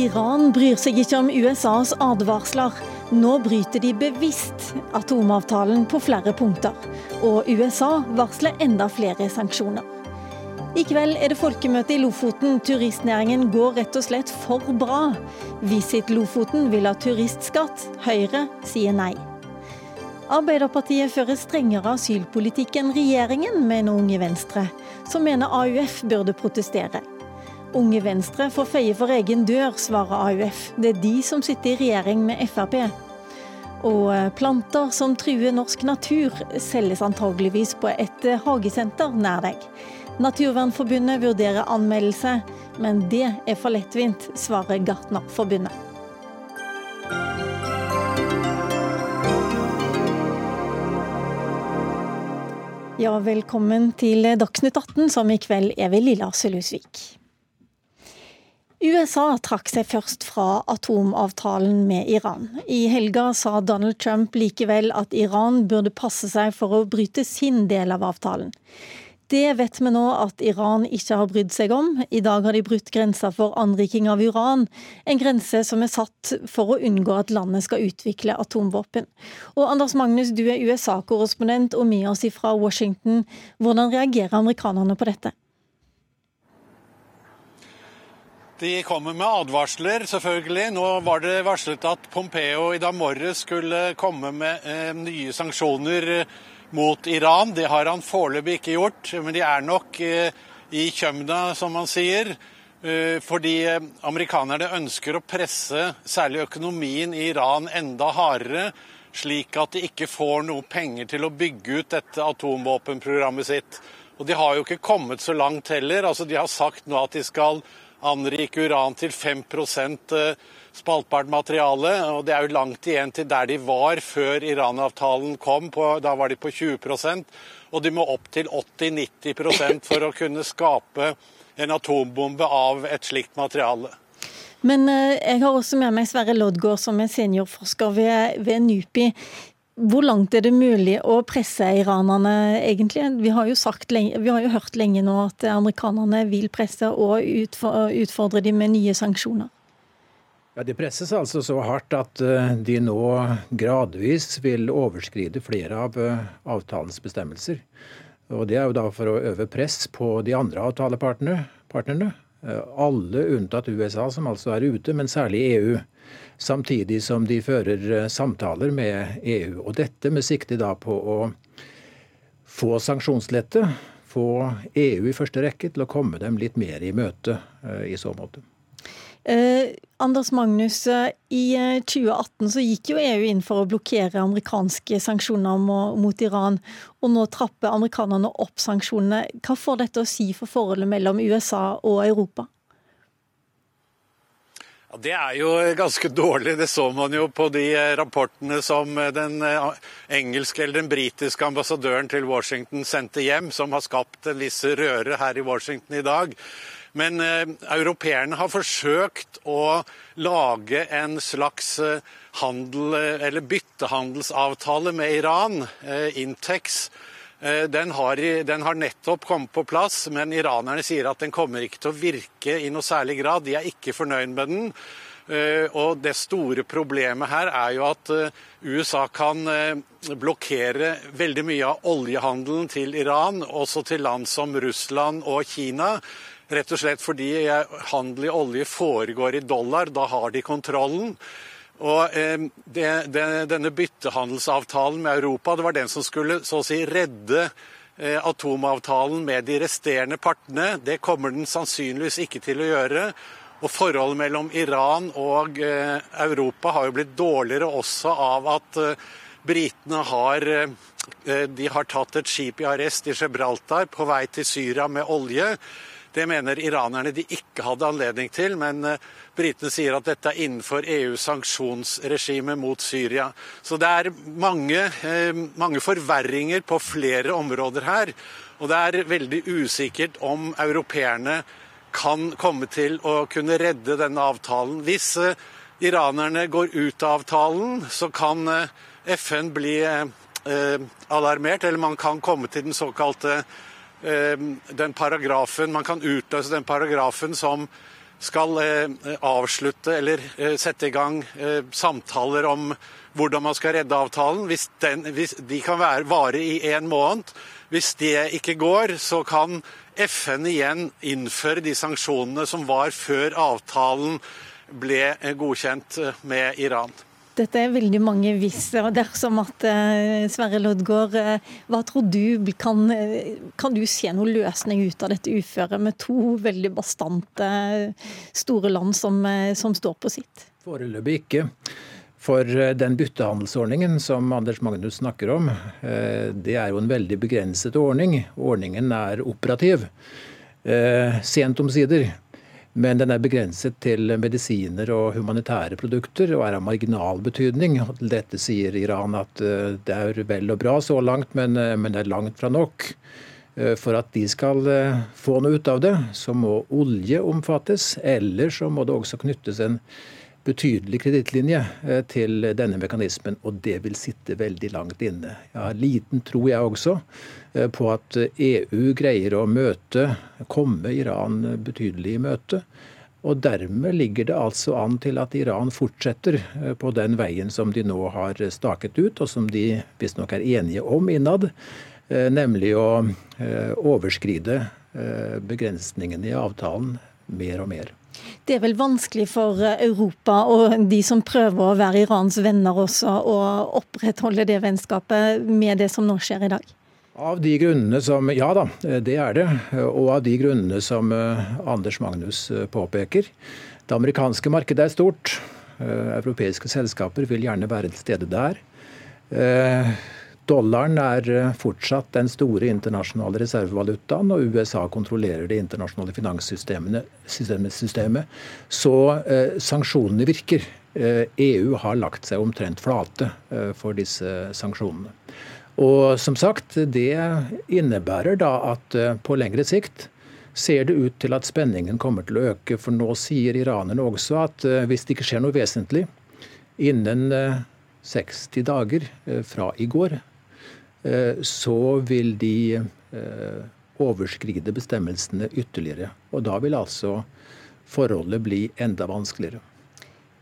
Iran bryr seg ikke om USAs advarsler. Nå bryter de bevisst atomavtalen på flere punkter. Og USA varsler enda flere sanksjoner. I kveld er det folkemøte i Lofoten. Turistnæringen går rett og slett for bra. Visit Lofoten vil ha turistskatt. Høyre sier nei. Arbeiderpartiet fører strengere asylpolitikk enn regjeringen, mener Unge Venstre, som mener AUF burde protestere. Unge Venstre får feie for egen dør, svarer AUF. Det er de som sitter i regjering med Frp. Og eh, planter som truer norsk natur, selges antageligvis på et eh, hagesenter nær deg. Naturvernforbundet vurderer anmeldelse, men det er for lettvint, svarer Gartnerforbundet. Ja, velkommen til Dagsnytt 18, som i kveld er ved Lilla Sølhusvik. USA trakk seg først fra atomavtalen med Iran. I helga sa Donald Trump likevel at Iran burde passe seg for å bryte sin del av avtalen. Det vet vi nå at Iran ikke har brydd seg om. I dag har de brutt grensa for anriking av uran, en grense som er satt for å unngå at landet skal utvikle atomvåpen. Og Anders Magnus, du er USA-korrespondent og med oss fra Washington. Hvordan reagerer amerikanerne på dette? De kommer med advarsler, selvfølgelig. Nå var det varslet at Pompeo i dag morges skulle komme med eh, nye sanksjoner eh, mot Iran. Det har han foreløpig ikke gjort, men de er nok eh, i kjømda, som man sier. Eh, fordi eh, amerikanerne ønsker å presse særlig økonomien i Iran enda hardere, slik at de ikke får noe penger til å bygge ut dette atomvåpenprogrammet sitt. Og de har jo ikke kommet så langt heller. Altså, de har sagt nå at de skal anrike uran til 5 eh, spaltbart materiale. og Det er jo langt igjen til der de var før Iran-avtalen kom. På, da var de på 20% og de må opp til 80-90% for å kunne skape en atombombe av et slikt materiale. Men eh, jeg har også med meg Sverre Loddgaard, som er seniorforsker ved, ved NUPI. Hvor langt er det mulig å presse iranerne, egentlig? Vi har jo, lenge, vi har jo hørt lenge nå at amerikanerne vil presse og utfordre dem med nye sanksjoner. Ja, De presses altså så hardt at eh, de nå gradvis vil overskride flere av eh, avtalens bestemmelser. Og Det er jo da for å øve press på de andre avtalepartnerne. Eh, alle unntatt USA, som altså er ute, men særlig EU samtidig som de fører eh, samtaler med EU. Og dette med sikte da på å få sanksjonslette, få EU i første rekke til å komme dem litt mer i møte eh, i så måte. Eh, Anders Magnus, eh, i 2018 så gikk jo EU inn for å blokkere amerikanske sanksjoner mot Iran, og nå trapper amerikanerne opp sanksjonene. Hva får dette å si for forholdet mellom USA og Europa? Ja, Det er jo ganske dårlig. Det så man jo på de eh, rapportene som eh, den eh, engelske eller den britiske ambassadøren til Washington sendte hjem, som har skapt en viss røre her i Washington i dag. Men eh, europeerne har forsøkt å lage en slags handel, eller byttehandelsavtale med Iran, eh, Intex den har, den har, nettopp kommet på plass, men iranerne sier at den kommer ikke til å virke i noe særlig grad. De er ikke fornøyd med den. Eh, og det store problemet her er jo at eh, USA kan blokkere veldig mye av oljehandelen til Iran, også til land som Russland og Kina. Rett og slett fordi handel i olje foregår i dollar. Da har de kontrollen. Og eh, det, det, Denne byttehandelsavtalen med Europa det var den som skulle så å si redde eh, atomavtalen med de resterende partene. Det kommer den sannsynligvis ikke til å gjøre. Og Forholdet mellom Iran og eh, Europa har jo blitt dårligere også av at eh, britene har, eh, de har tatt et skip i arrest i Gibraltar på vei til Syria med olje. Det mener iranerne de ikke hadde anledning til, men eh, britene sier at dette er innenfor EUs sanksjonsregime mot Syria. Så det er mange, eh, mange forverringer på flere områder her. Og det er veldig usikkert om europeerne kan komme til å kunne redde denne avtalen. Hvis eh, iranerne går ut av avtalen, så kan FN bli alarmert, eller man kan komme til den såkalte den paragrafen, Man kan utløse den paragrafen som skal avslutte eller sette i gang samtaler om hvordan man skal redde avtalen. Hvis, den, hvis de kan være, vare i en måned. Hvis det ikke går, så kan FN igjen innføre de sanksjonene som var før avtalen ble godkjent med Iran. Dette er veldig mange hvis og dersom at uh, Sverre Loddgaard, uh, hva tror du kan, uh, kan du se noen løsning ut av dette uføret med to veldig bastante store land som, som står på sitt? Foreløpig ikke. For den byttehandelsordningen som Anders Magnus snakker om, det er jo en veldig begrenset ordning. Ordningen er operativ. Sent omsider. Men den er begrenset til medisiner og humanitære produkter og er av marginal betydning. Dette sier Iran at eh, det er vel og bra så langt, men, eh, men det er langt fra nok. Eh, for at de skal få noe ut av det, så må olje omfattes. Eller så må det også knyttes en betydelig kredittlinje til denne mekanismen, og det vil sitte veldig langt inne. Jeg har liten tro, jeg også, Eh, på at EU greier å møte, komme Iran betydelig i møte. Og dermed ligger det altså an til at Iran fortsetter eh, på den veien som de nå har staket ut, og som de visstnok er enige om innad, eh, nemlig å overskride begrensningene i avtalen mer og mer. Det er vel vanskelig for Europa og de som prøver å være Irans venner også, å opprettholde det vennskapet med det som nå skjer i dag? Av de grunnene som Ja da, det er det. Og av de grunnene som eh, Anders Magnus eh, påpeker. Det amerikanske markedet er stort. Eh, europeiske selskaper vil gjerne være til stede der. Dollaren er fortsatt den store internasjonale reservevalutaen, og USA kontrollerer det internasjonale finanssystemet. Så eh, sanksjonene virker. Eh, EU har lagt seg omtrent flate eh, for disse sanksjonene. Og som sagt, det innebærer da at eh, på lengre sikt ser det ut til at spenningen kommer til å øke. For nå sier iranerne også at eh, hvis det ikke skjer noe vesentlig innen 60 eh, dager fra i går, så vil de overskride bestemmelsene ytterligere. Og da vil altså forholdet bli enda vanskeligere.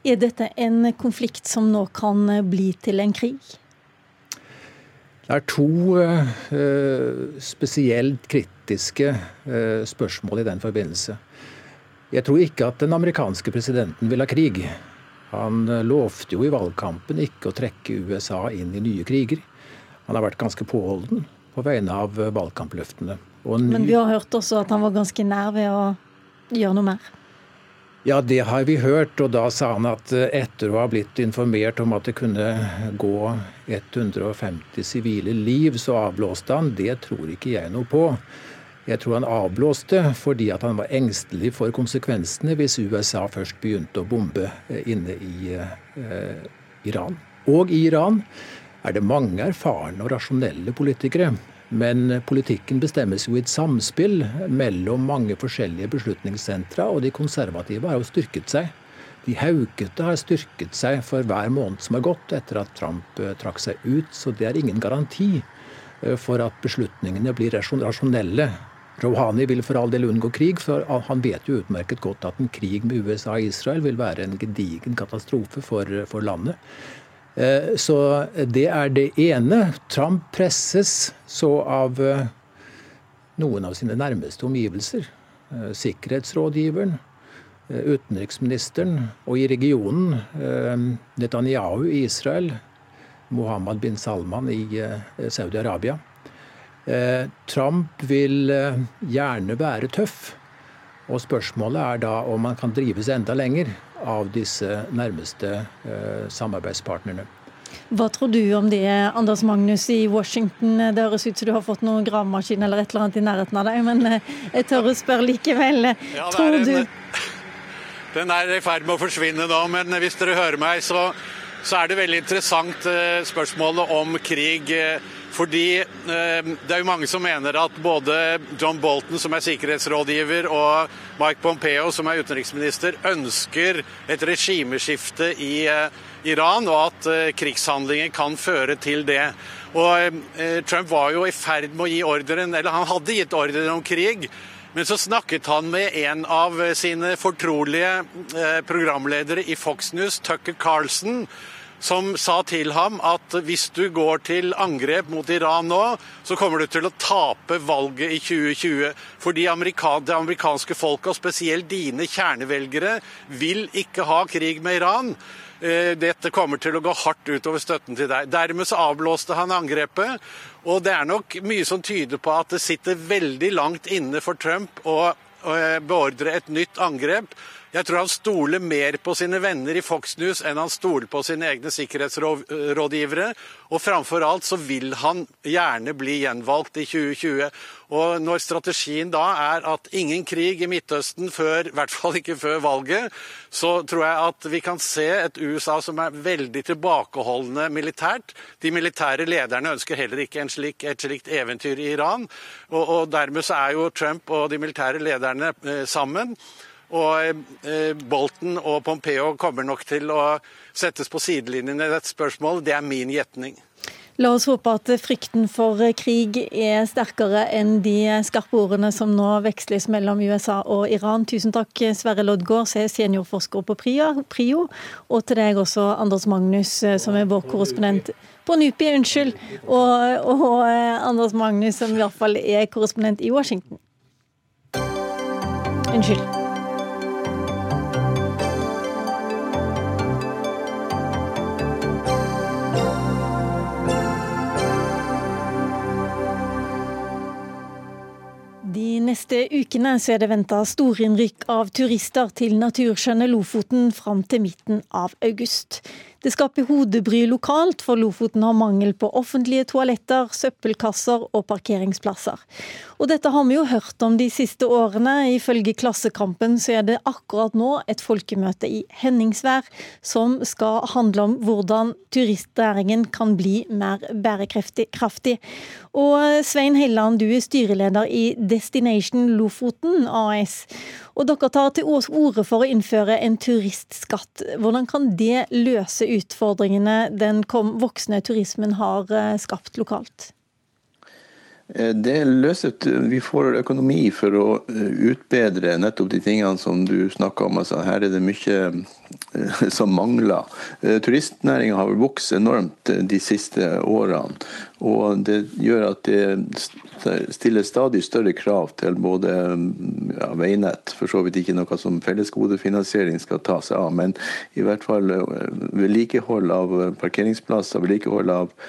Er dette en konflikt som nå kan bli til en krig? Det er to spesielt kritiske spørsmål i den forbindelse. Jeg tror ikke at den amerikanske presidenten vil ha krig. Han lovte jo i valgkampen ikke å trekke USA inn i nye kriger. Han har vært ganske påholden på vegne av valgkampløftene. Ny... Men vi har hørt også at han var ganske nær ved å gjøre noe mer? Ja, det har vi hørt. Og da sa han at eh, etter å ha blitt informert om at det kunne gå 150 sivile liv, så avblåste han. Det tror ikke jeg noe på. Jeg tror han avblåste fordi at han var engstelig for konsekvensene hvis USA først begynte å bombe eh, inne i eh, Iran. Og i Iran er det mange erfarne og rasjonelle politikere men politikken bestemmes jo i et samspill mellom mange forskjellige beslutningssentra, og de konservative har jo styrket seg. De haukete har styrket seg for hver måned som har gått etter at Trump eh, trakk seg ut, så det er ingen garanti eh, for at beslutningene blir rasjonelle. Rouhani vil for all del unngå krig, for han vet jo utmerket godt at en krig med USA og Israel vil være en gedigen katastrofe for, for landet. Eh, så det er det ene. Trump presses så av eh, noen av sine nærmeste omgivelser. Eh, sikkerhetsrådgiveren, utenriksministeren og i regionen Netanyahu i Israel, Mohammed bin Salman i Saudi-Arabia. Trump vil gjerne være tøff. Og spørsmålet er da om man kan drives enda lenger av disse nærmeste eh, samarbeidspartnerne. Hva tror du om det, Anders Magnus i Washington? Det høres ut som du har fått noen gravemaskin eller et eller annet i nærheten av deg, men eh, jeg tør å spørre likevel. Ja, tror du Den er i ferd med å forsvinne nå, men hvis dere hører meg, så, så er det veldig interessant eh, spørsmålet om krig. Fordi eh, det er jo mange som mener at både John Bolton, som er sikkerhetsrådgiver, og Mike Pompeo, som er utenriksminister, ønsker et regimeskifte i eh, Iran, og at eh, krigshandlinger kan føre til det. Og Trump var jo i ferd med å gi ordren, eller han hadde gitt ordren om krig Men så snakket han med en av sine fortrolige programledere i Fox News, Tucker Carlson, som sa til ham at hvis du går til angrep mot Iran nå, så kommer du til å tape valget i 2020. Fordi amerikan det amerikanske folket, og spesielt dine kjernevelgere, vil ikke ha krig med Iran. Eh, dette kommer til å gå hardt utover støtten til deg. Dermed så avblåste han angrepet. Og det er nok mye som tyder på at det sitter veldig langt inne for Trump å beordre et nytt angrep. Jeg tror han stoler mer på sine venner i Fox News enn han stoler på sine egne sikkerhetsrådgivere. Og framfor alt så vil han gjerne bli gjenvalgt i 2020. Og når strategien da er at ingen krig i Midtøsten før, i hvert fall ikke før valget, så tror jeg at vi kan se et USA som er veldig tilbakeholdne militært. De militære lederne ønsker heller ikke slik, et slikt eventyr i Iran. Og, og dermed så er jo Trump og de militære lederne eh, sammen. Og eh, Bolten og Pompeo kommer nok til å settes på sidelinjen i dette spørsmålet. Det er min gjetning. La oss håpe at frykten for krig er sterkere enn de skarpe ordene som nå veksles mellom USA og Iran. Tusen takk, Sverre Loddgaard, seniorforsker på PRIO, og til deg også, Anders Magnus, som er vår korrespondent på NUPI, unnskyld, og, og Anders Magnus, som i hvert fall er korrespondent i Washington. Unnskyld. Neste ukene så er det venta storinnrykk av turister til naturskjønne Lofoten fram til midten av august. Det skaper hodebry lokalt, for Lofoten har mangel på offentlige toaletter, søppelkasser og parkeringsplasser. Og dette har vi jo hørt om de siste årene. Ifølge Klassekampen så er det akkurat nå et folkemøte i Henningsvær som skal handle om hvordan turistnæringen kan bli mer bærekraftig. Og Svein Helland, du er styreleder i Destination Lofoten AS. Og dere tar til orde for å innføre en turistskatt. Hvordan kan det løse utfordringene den voksne turismen har eh, skapt lokalt? Eh, det løser Vi får økonomi for å eh, utbedre nettopp de tingene som du snakka om. Altså, her er det mye som mangler. Turistnæringa har vokst enormt de siste årene. Og det gjør at det stiller stadig større krav til både ja, veinett, for så vidt ikke noe som fellesgodefinansiering skal ta seg av, men i hvert fall eh, vedlikehold av parkeringsplasser, vedlikehold av eh,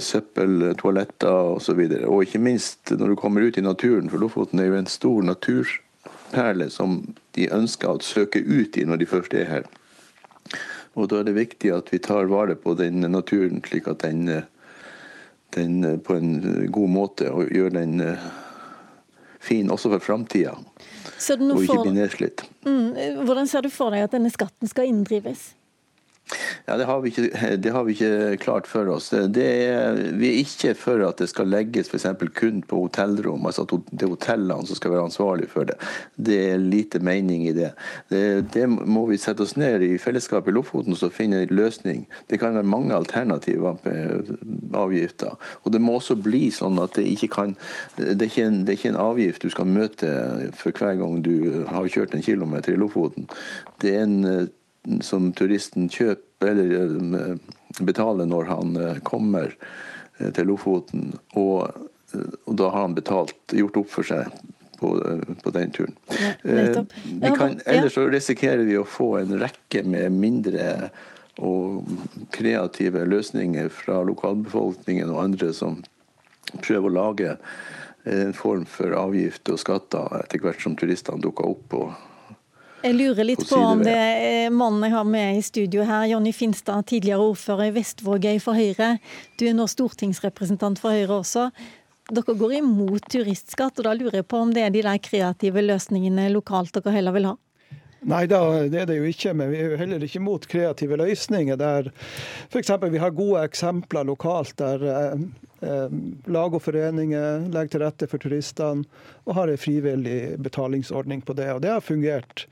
søppel, toaletter osv. Og, så og ikke minst når du kommer ut i naturen, for Lofoten er jo en stor naturperle som de ønsker å søke ut i når de først er her. Og Da er det viktig at vi tar vare på den naturen, slik at den eh, den eh, på en eh, god måte og gjør den eh, fin også for framtida. Og ikke blir nedslitt. Mm, hvordan ser du for deg at denne skatten skal inndrives? Ja, det har, ikke, det har, vi ikke, klart for oss. Er, vi er ikke for at det skal legges f.eks. kun på hotellrom. altså at Det er hotellene som skal være ansvarlig for det. Det er lite mening i det. det. det. må vi sette oss ned i fellesskap i Lofoten og finne en løsning. Det kan være mange alternative avgifter. Og det må også bli sånn at det ikke kan Det er ikke en, er ikke en avgift du skal møte for hver gang du har kjørt en kilometer i Lofoten. Det er en som turisten kjøper eller eh, betaler når han eh, kommer eh, til Lofoten. Og, og da har han betalt, gjort opp for seg på, på den turen. Ja, kan, ellers så risikerer vi å få en rekke med mindre og kreative løsninger fra lokalbefolkningen og andre som prøver å lage en form for avgift og skatter etter hvert som turistene dukker opp. og jeg lurer litt på om det er mannen jeg har med i studio her, Jonny Finstad, tidligere ordfører i Vestvågøy for Høyre. Du er nå stortingsrepresentant for Høyre også. Dere går imot turistskatt, og da lurer jeg på om det er de der kreative løsningene lokalt dere heller vil ha? Nei, da, det er det jo ikke, men vi er jo heller ikke mot kreative løsninger. der F.eks. vi har gode eksempler lokalt der eh, lag og foreninger legger til rette for turistene og har en frivillig betalingsordning på det. Og det har fungert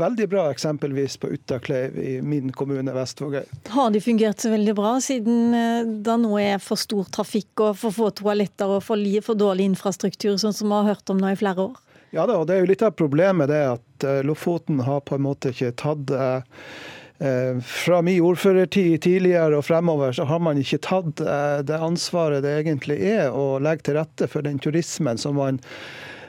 veldig bra, eksempelvis på Uttakleiv i min kommune Vestvågøy. Har de fungert så veldig bra, siden eh, det nå er for stor trafikk og for få toaletter og for, for dårlig infrastruktur, sånn som vi har hørt om nå i flere år? Ja da, og det er jo litt av problemet det at Lofoten har på en måte ikke tatt fra min ordførertid tidligere og fremover, så har man ikke tatt det ansvaret det egentlig er å legge til rette for den turismen som man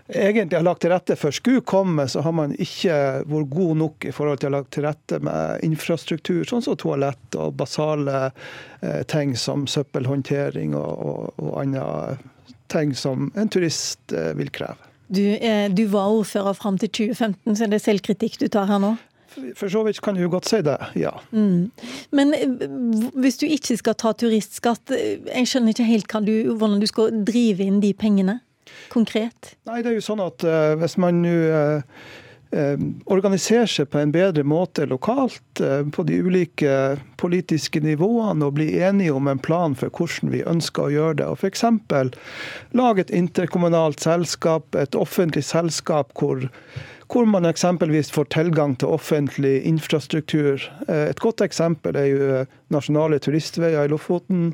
egentlig har lagt til rette for skulle komme, så har man ikke vært god nok i forhold til å lage til rette med infrastruktur, sånn som toalett og basale eh, ting som søppelhåndtering og, og, og andre ting som en turist eh, vil kreve. Du, eh, du var ordfører fram til 2015, så er det selvkritikk du tar her nå? For så vidt kan du godt si det, ja. Mm. Men hvis du ikke skal ta turistskatt, jeg skjønner ikke helt du, hvordan du skal drive inn de pengene? konkret? Nei, det er jo sånn at uh, Hvis man nå uh, organiserer seg på en bedre måte lokalt på de ulike politiske nivåene og blir enige om en plan for hvordan vi ønsker å gjøre det. Og F.eks. lage et interkommunalt selskap, et offentlig selskap hvor hvor man eksempelvis får tilgang til offentlig infrastruktur. Eh, et godt eksempel er jo eh, nasjonale turistveier i Lofoten,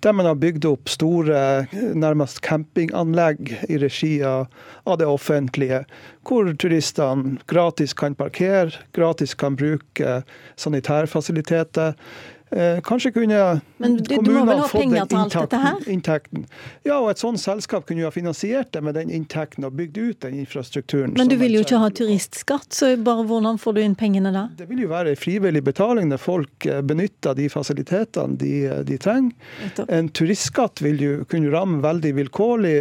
der man har bygd opp store, eh, nærmest campinganlegg i regi av det offentlige, hvor turistene gratis kan parkere, gratis kan bruke sanitærfasiliteter. Eh, kanskje kunne Men du, du må vel ha penger til alt dette her? Inntekten. Ja, og et sånt selskap kunne jo ha finansiert det med den inntekten og bygd ut den infrastrukturen. Men du vil jo ikke ha turistskatt, så bare hvordan får du inn pengene da? Det vil jo være frivillig betaling når folk eh, benytter de fasilitetene de, eh, de trenger. En turistskatt vil jo kunne ramme veldig vilkårlig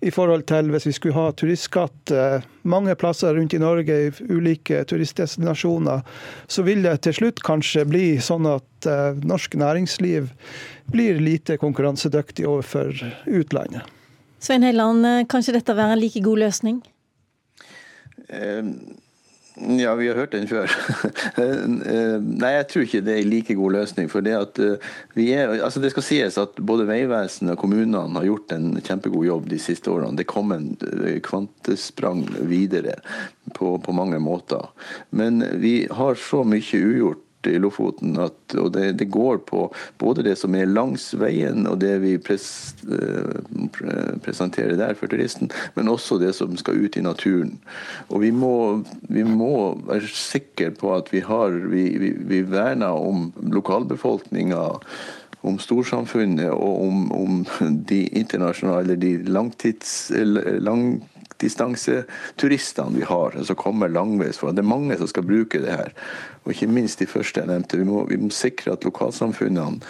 i forhold til hvis vi skulle ha turistskatt eh, mange plasser rundt i Norge, i ulike turistdestinasjoner, så vil det til slutt kanskje bli sånn at eh, norsk næringsliv blir lite konkurransedyktig overfor utlandet. Svein Heiland, eh, kan ikke dette være en like god løsning? Um ja, vi har hørt den før. Nei, jeg tror ikke det er en like god løsning. for Det at eh, vi er, altså det skal sies at både Vegvesenet og kommunene har gjort en kjempegod jobb de siste årene. Det kom en eh, kvantesprang videre på, på mange måter. Men vi har så mye ugjort i Lofoten. At, og det, det, går på både det som er langs veien og det vi pres, eh, presenterer der for turisten, men også det som skal ut i naturen. Og vi må, vi må være sikre på at vi har vi, vi, vi verner om lokalbefolkninga om storsamfunnet og om, om de internasjonale, de langtids, lang, langdistanseturistene vi har, som kommer langveis fra. Det er mange som skal bruke det her. Og ikke minst de første jeg nevnte. Vi må, vi må sikre at lokalsamfunnene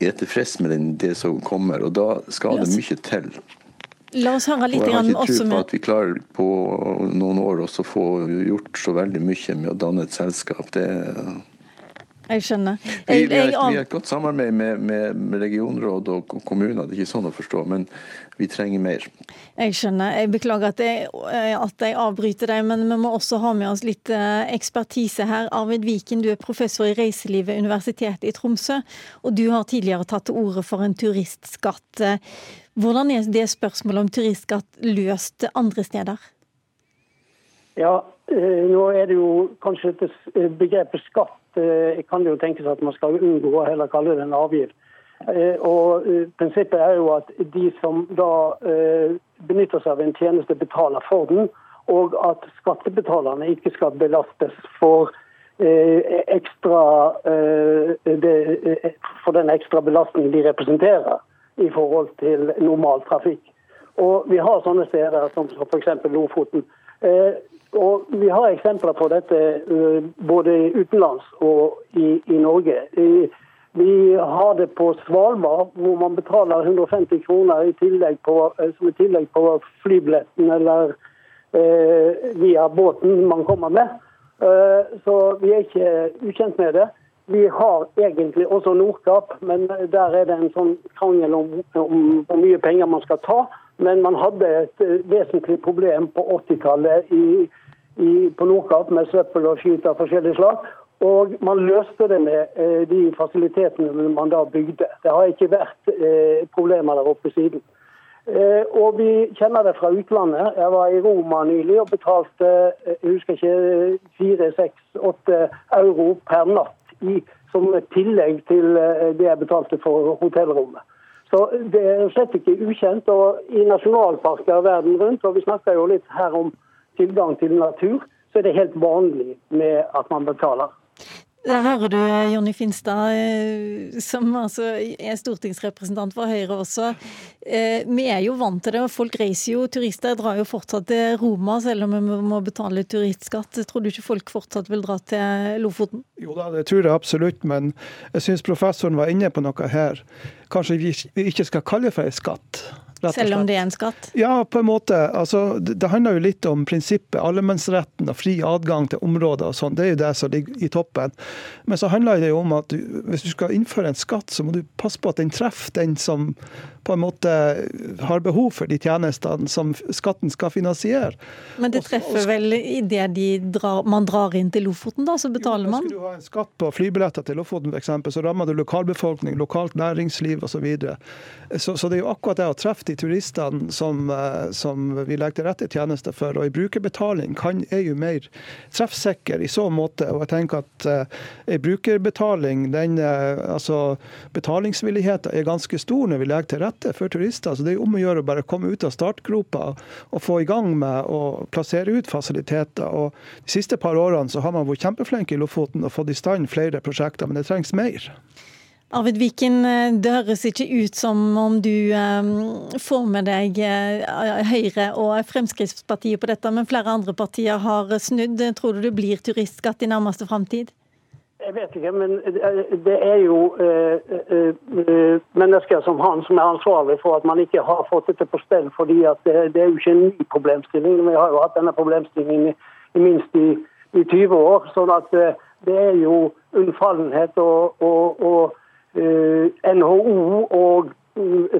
er tilfreds med det som kommer, og da skal det mye til. La oss høre litt og Jeg har ikke tro på at vi klarer på noen år også få gjort så veldig mye med å danne et selskap. Det jeg skjønner. Jeg, vi, har, vi, har, et godt samarbeid med, med, med, regionråd og kommuner, det er ikke sånn å forstå, men vi trenger mer. Jeg skjønner. Jeg beklager at jeg, at jeg avbryter deg, men vi må også ha med oss litt eh, ekspertise her. Arvid Viken, du er professor i reiseliv ved Universitetet i Tromsø, og du har tidligere tatt til orde for en turistskatt. Hvordan er det spørsmålet om turistskatt løst andre steder? Ja, eh, nå er det jo kanskje dette begrepet skatt Jeg kan det jo tenkes at man skal unngå å heller kalle det en avgift. Eh, og eh, Prinsippet er jo at de som da benytter seg av en tjeneste, betaler for den. Og at skattebetalerne ikke skal belastes for, ekstra, for den ekstra belastningen de representerer i forhold til normal trafikk. Og Vi har sånne steder som f.eks. Lofoten. Og Vi har eksempler på dette eh, både utenlands og i, i Norge. Vi har det på Svalbard, hvor man betaler 150 kroner i tillegg på, eh, som i tillegg på flybilletten eller eh, via båten man kommer med. Eh, så vi er ikke ukjent med det. Vi har egentlig også Nordkapp, men der er det en sånn krangel om, om hvor mye penger man skal ta. Men man hadde et vesentlig problem på 80-tallet i i, på Nordkapp med søppel og skyt av forskjellig slag. Og man løste det med eh, de fasilitetene man da bygde. Det har ikke vært eh, problemer der oppe siden. Eh, og vi kjenner det fra utlandet. Jeg var i Roma nylig og betalte eh, jeg husker ikke, fire, seks, åtte euro per natt i, som tillegg til eh, det jeg betalte for hotellrommet. Så Det er slett ikke ukjent. og I nasjonalparker verden rundt, og vi snakker jo litt her om tilgang til natur, så er det helt vanlig med at man betaler. Der hører du Jonny Finstad, eh, som altså er stortingsrepresentant for Høyre også. Eh, vi er jo vant til det, og folk reiser jo. Turister drar jo fortsatt til Roma, selv om vi må betale turistskatt. Tror du ikke folk fortsatt vil dra til Lofoten? Jo da, det tror jeg absolutt, men jeg syns professoren var inne på noe her. Kanskje vi ikke skal kalle det for en skatt. Selv om det er en skatt? Ja, på en måte. Altså, det, handler jo litt om prinsippet. Allemannsretten og fri adgang til områder og sånn. Det er jo det som ligger i toppen. Men så handler det jo om at du, hvis du skal innføre en skatt, så må du passe på at den treffer den som på en måte har behov for de tjenestene som skatten skal finansiere. Men det treffer og, og, vel idet drar, man drar inn til Lofoten, da, så betaler man? Skal du ha en skatt på flybilletter til Lofoten f.eks., så rammer du lokalbefolkning, lokalt næringsliv osv. Så, videre. så Så det er jo akkurat det å treffe de turistene som, eh, som vi legger til rette tjenester for. Og en brukerbetaling kan, er jo mer treffsikker i så måte. Og jeg tenker at en brukerbetaling, den, uh, altså betalingsvilligheten er ganske stor når vi legger til rette rette for turister. Så det er om å gjøre å bare komme ut av startgropa og få i gang med å plassere ut fasiliteter. Og de siste par årene så har man vært kjempeflinke i Lofoten og fått i stand flere prosjekter, men det trengs mer. Arvid Viken, det høres ikke ut som om du um, får med deg uh, Høyre og Fremskrittspartiet på dette, men flere andre partier har snudd. Tror du det blir turistskatt i nærmeste framtid? Jeg vet ikke, men det er jo eh, eh, mennesker som han som er ansvarlig for at man ikke har fått dette på stell. fordi det, det er jo ikke en ny problemstilling. Vi har jo hatt denne problemstillingen i, i minst i, i, 20 år. sånn at det er jo unnfallenhet og, og, og eh, NHO og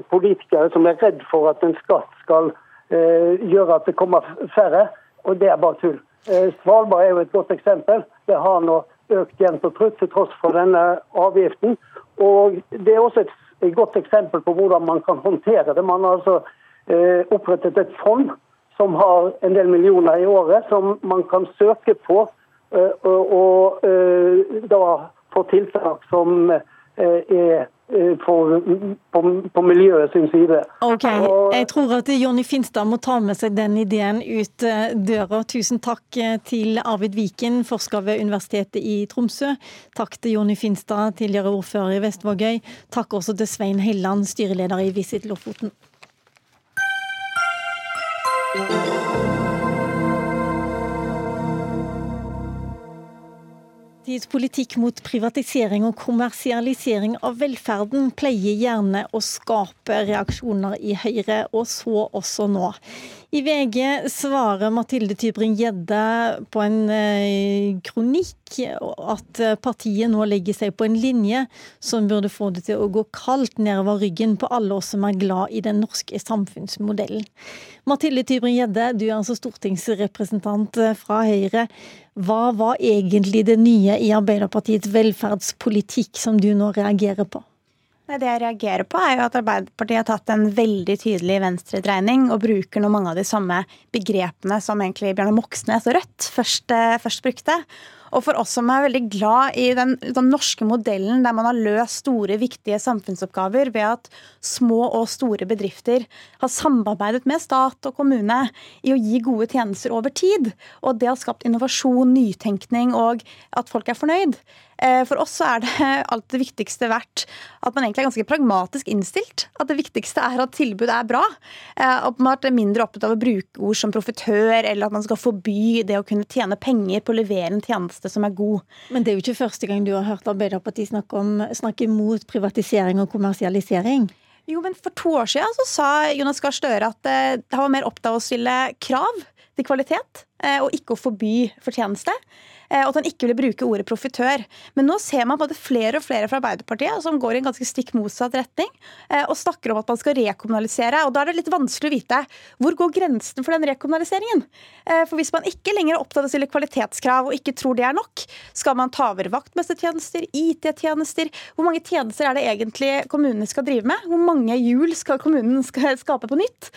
politikere som er redd for at en skatt skal gjøre at det kommer færre. Og det er bare tull. Svalbard er jo et godt eksempel. Det har nå økt jevnt og trutt til tross for denne avgiften. Og Det er også et, godt eksempel på hvordan man kan håndtere det. Man har altså eh, opprettet et fond som har en del millioner i året, som man kan søke på. Eh, og, og eh, da få tiltak som er Eh, for, på, på, miljøet sin side. Ok, Jeg tror at Jonny Finstad må ta med seg den ideen ut eh, døra. Tusen takk eh, til Arvid Viken, forsker ved Universitetet i Tromsø. Takk til Jonny Finstad, tidligere ordfører i Vestvågøy. Takk også til Svein Helland, styreleder i Visit Lofoten. Partiets politikk mot privatisering og kommersialisering av velferden pleier gjerne å skape reaksjoner i Høyre, og så også nå. I VG svarer Mathilde Tybring-Gjedde på en eh, kronikk at partiet nå legger seg på en linje som burde få det til å gå kaldt nedover ryggen på alle oss som er glad i den norske samfunnsmodellen. Mathilde Tybring-Gjedde, du er altså stortingsrepresentant fra Høyre. Hva var egentlig det nye i Arbeiderpartiets velferdspolitikk som du nå reagerer på? Det jeg reagerer på, er jo at Arbeiderpartiet har tatt en veldig tydelig venstredreining og bruker nå mange av de samme begrepene som egentlig Bjørnar Moxnes og Rødt først, eh, først brukte. Og for oss som er veldig glad i den, den, norske modellen der man har løst store, viktige samfunnsoppgaver ved at små og store bedrifter har samarbeidet med stat og kommune i å gi gode tjenester over tid, og det har skapt innovasjon, nytenkning og at folk er fornøyd, for oss så er det alt det viktigste verdt at man egentlig er ganske pragmatisk innstilt. At det viktigste er at tilbudet er bra. Eh, og man er mindre opptatt av å bruke ord som profitør, eller at man skal forby det å kunne tjene penger på å levere en tjeneste som er god. Men det er jo ikke første gang du har hørt Arbeiderpartiet snakke, om, snakke mot privatisering og kommersialisering. Jo, men For to år siden så sa Jonas Gahr Støre at eh, han var mer opptatt av å stille krav til kvalitet, og ikke å forby fortjeneste. Eh, og at han ikke ville bruke ordet profitør. Men nå ser man både flere og flere fra Arbeiderpartiet som går i en ganske stikk motsatt retning, eh, og snakker om at man skal rekommunalisere. Og da er det litt vanskelig å vite hvor går grensen for den rekommunaliseringen. Eh, for hvis man ikke lenger er opptatt av å stille kvalitetskrav og ikke tror det er nok, skal man ta over vaktmestertjenester, IT-tjenester? Hvor mange tjenester er det egentlig kommunene skal drive med? Hvor mange hjul skal kommunen skape på nytt?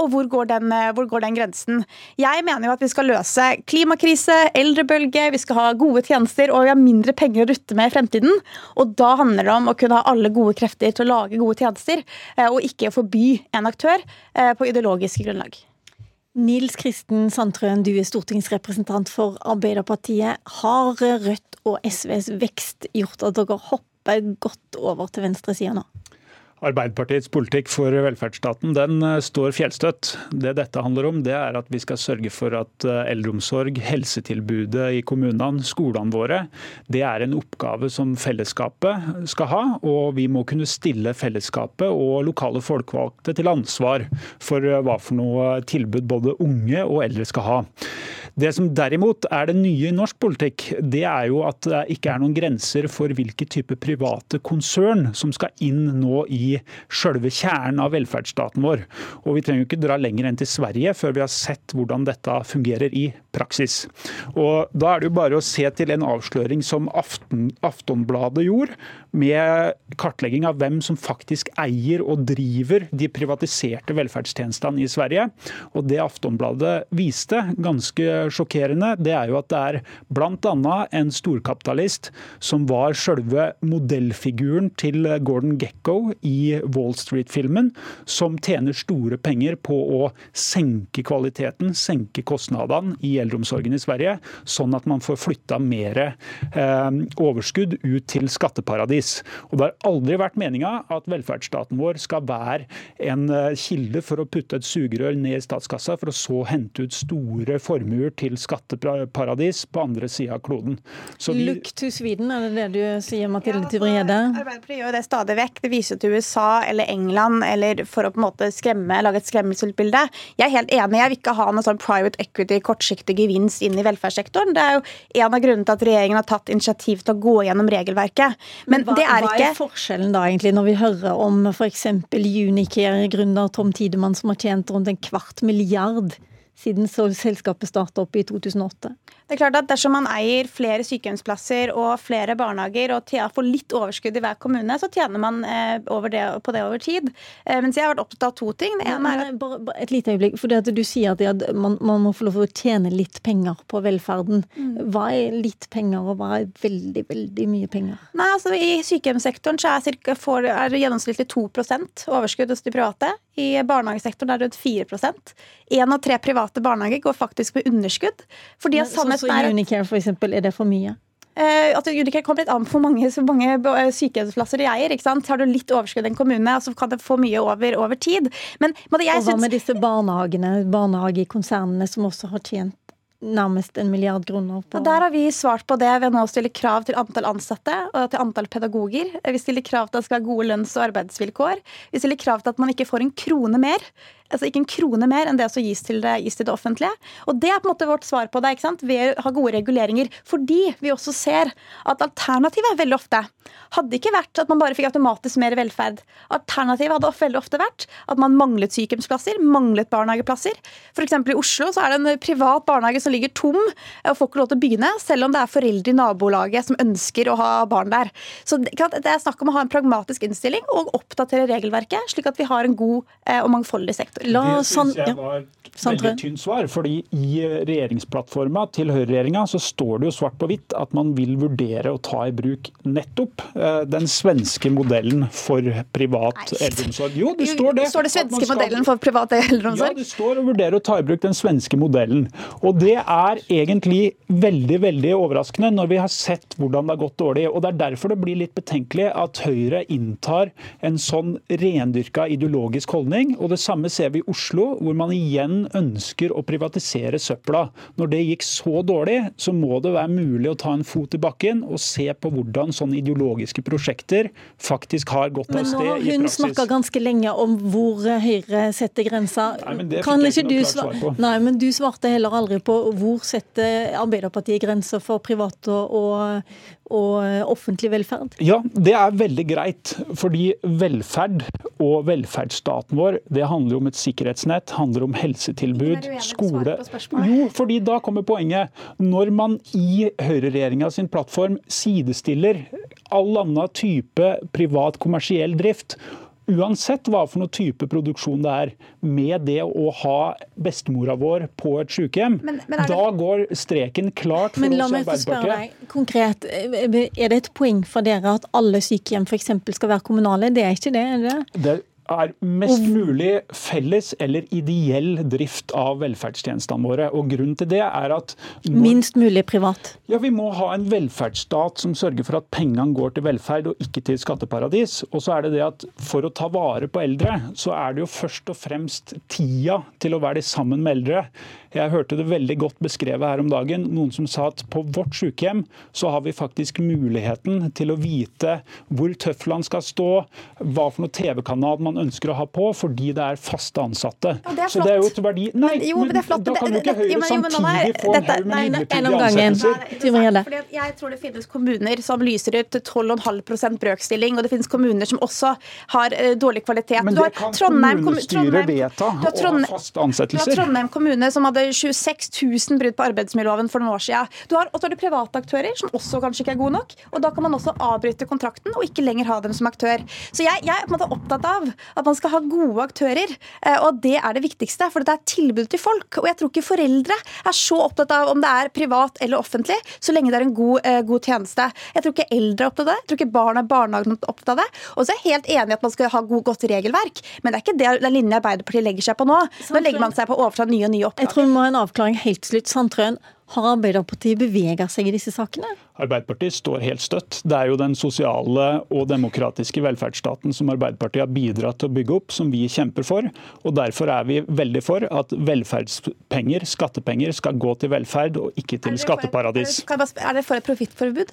Og hvor går den, hvor går den grensen? Jeg mener jo at vi skal løse klimakrise, eldrebølge, Norge, vi skal ha gode tjenester og vi har mindre penger å rutte med i fremtiden. Og da handler det om å kunne ha alle gode krefter til å lage gode tjenester, eh, og ikke forby en aktør eh, på ideologiske grunnlag. Nils Kristen Sandtrøen, du er stortingsrepresentant for Arbeiderpartiet. Har Rødt og SVs vekst gjort at dere hopper godt over til venstresida nå? Arbeiderpartiets politikk for velferdsstaten den eh, står fjellstøtt. Det dette handler om, det er at vi skal sørge for at eh, eldreomsorg, helsetilbudet i kommunene, skolene våre, det er en oppgave som fellesskapet skal ha. Og vi må kunne stille fellesskapet og lokale folkevalgte til ansvar for eh, hva for noe tilbud både unge og eldre skal ha. Det som derimot er det nye i norsk politikk, det er jo at det ikke er noen grenser for hvilke type private konsern som skal inn nå i selve kjernen av velferdsstaten vår. Og Vi trenger jo ikke dra lenger enn til Sverige før vi har sett hvordan dette fungerer i praksis. Og Da er det jo bare å se til en avsløring som Aften, Aftonbladet gjorde, med kartlegging av hvem som faktisk eier og driver de privatiserte velferdstjenestene i Sverige. Og Det Aftonbladet viste, ganske sjokkerende, det er jo at det er bl.a. en storkapitalist som var selve modellfiguren til Gordon Gekko i Wall Street-filmen, som tjener store penger på å senke kvaliteten, senke kostnadene i eldreomsorgen i Sverige, sånn at man får flytta mer eh, overskudd ut til skatteparadis. Og Det har aldri vært meninga at velferdsstaten vår skal være en eh, kilde for å putte et sugerør ned i statskassa, for å så hente ut store formuer til skatteparadis på andre sida av kloden. Vi... Look to Sweden, er det det du sier, Mathilde ja, Tybring-Gjedde? Arbeiderpartiet gjør det stadig vekk. Det viser til USA eller England, eller for å på en måte skremme, lage et skremmelsesbilde. Jeg er helt enig, jeg vil ikke ha noe sånn private equity, kortsiktig gevinst inn i velferdssektoren. Det er jo en av grunnene til at regjeringen har tatt initiativ til å gå gjennom regelverket. Men, Men hva, det er ikke Hva er forskjellen da egentlig, når vi hører om f.eks. Unicare-gründer Tom Tidemann som har tjent rundt en kvart milliard siden selskapet starta opp i 2008? Det er klart at Dersom man eier flere sykehjemsplasser og flere barnehager og får litt overskudd i hver kommune, så tjener man eh, det, på det over tid. Eh, mens jeg har vært opptatt av to ting. Det ene er bare, et lite øyeblikk. for Du sier at man, man, må få lov til å tjene litt penger på velferden. Mm. Hva er litt penger, og hva er veldig veldig mye penger? Nei, altså I sykehjemssektoren så er, cirka, får, er det gjennomsnittlig 2 overskudd hos de private. I barnehagesektoren er det rundt 4 Én av tre private barnehager går faktisk med underskudd. fordi at sannheten så Unicare for eksempel, er det for mye? Uh, altså, Unicare kommer litt an på hvor mange, mange eh, sykehjemsplasser de eier. ikke sant? Har du litt overskudd i en kommune, så kan det få mye over, over tid. Men, og hva med disse barnehagene, barnehagekonsernene som også har tjent nærmest en milliard kroner på og Der har vi svart på det ved nå å stille krav til antall ansatte og til antall pedagoger. Vi stiller krav til at det skal være gode lønns- og arbeidsvilkår. Vi stiller krav til at man ikke får en krone mer altså ikke en krone mer enn det som gis til det, gis til det offentlige. Og Det er på en måte vårt svar på det. ikke sant? Ved å ha gode reguleringer. Fordi vi også ser at alternativet veldig ofte hadde ikke vært at man bare fikk automatisk mer velferd. Alternativet hadde veldig ofte vært at man manglet sykehjemsplasser, manglet barnehageplasser. F.eks. i Oslo så er det en privat barnehage som ligger tom og får ikke lov til å begynne, selv om det er foreldre i nabolaget som ønsker å ha barn der. Så det er snakk om å ha en pragmatisk innstilling og oppdatere regelverket, slik at vi har en god eh, og mangfoldig sektor. La, det syns jeg var et veldig tynt svar. fordi I regjeringsplattforma til høyreregjeringa så står det jo svart på hvitt at man vil vurdere å ta i bruk nettopp eh, den svenske modellen for privat eldreomsorg. Jo, det står det. Står det svenske skal... modellen for privat eldreomsorg? Ja, det står å vurdere å ta i bruk den svenske modellen. Og det er egentlig veldig, veldig overraskende når vi har sett hvordan det har gått dårlig. Og det er derfor det blir litt betenkelig at Høyre inntar en sånn rendyrka ideologisk holdning. Og det samme ser vi i Oslo, hvor man igjen ønsker å privatisere søpla. Når det gikk så dårlig, så må det være mulig å ta en fot i bakken og se på hvordan sånne ideologiske prosjekter faktisk har gått av sted i praksis. Men nå har hun snakka ganske lenge om hvor Høyre setter grensa. Nei, men det kan ikke, ikke du svare Nei, men du svarte heller aldri på hvor setter Arbeiderpartiet grenser for privat og, og offentlig velferd? Ja, det er veldig greit. Fordi velferd og velferdsstaten vår, det handler jo om et sikkerhetsnett, handler om helsetilbud, skole Jo, fordi da kommer poenget. Når man i høyreregjeringa sin plattform sidestiller all annen type privat kommersiell drift uansett hva for noe type produksjon det er, med det å ha bestemora vår på et sykehjem, men, men da går streken klart for men, oss i Arbeiderpartiet. Konkret, Er det et poeng for dere at alle sykehjem f.eks. skal være kommunale? Det er ikke det? er det? det er mest mulig felles eller ideell drift av velferdstjenestene våre. Og Grunnen til det er at når, Minst mulig privat? Ja, Vi må ha en velferdsstat som sørger for at pengene går til velferd og ikke til skatteparadis. Og så er det det at For å ta vare på eldre, så er det jo først og fremst tida til å være sammen med eldre. Jeg hørte det veldig godt beskrevet her om dagen. Noen som sa at på vårt sykehjem så har vi faktisk muligheten til å vite hvor tøflene skal stå, hva for noe TV-kanal man ønsker å ha på, fordi det er faste ansatte. Ja, det er så det er jo et verdi... Nei, men, jo, men, men da kan jo ikke Høyre samtidig få en haug med midlertidige ansettelser. Jeg tror det finnes kommuner som lyser ut 12,5% brøkstilling, og det finnes kommuner som også har uh, dårlig kvalitet. Men det kan kommunestyret vedta, å ha faste ansettelser. Du har Trondheim kommune som hadde 26 000 brudd på arbeidsmiljøloven for noen år siden. Du har, også har du private aktører som også kanskje ikke er gode nok. og Da kan man også avbryte kontrakten og ikke lenger ha dem som aktør. Så jeg, jeg er på en måte opptatt av at man skal ha gode aktører, eh, og det er det viktigste. For det er tilbud til folk. Og jeg tror ikke foreldre er så opptatt av om det er privat eller offentlig, så lenge det er en god, eh, god tjeneste. Jeg tror ikke eldre er opptatt av det. Jeg tror ikke barn i barnehagen er opptatt av det. Og så er jeg helt enig i at man skal ha god, godt regelverk, men det er ikke det den linja Arbeiderpartiet legger seg på nå. Nå legger man seg på å overta nye og nye oppgaver må ha en avklaring helt til slutt. Sandtrøen, har Arbeiderpartiet beveget seg i disse sakene? Arbeiderpartiet står helt støtt. Det er jo den sosiale og demokratiske velferdsstaten som Arbeiderpartiet har bidratt til å bygge opp, som vi kjemper for. Og Derfor er vi veldig for at velferdspenger, skattepenger, skal gå til velferd og ikke til skatteparadis. Er det for et profittforbud?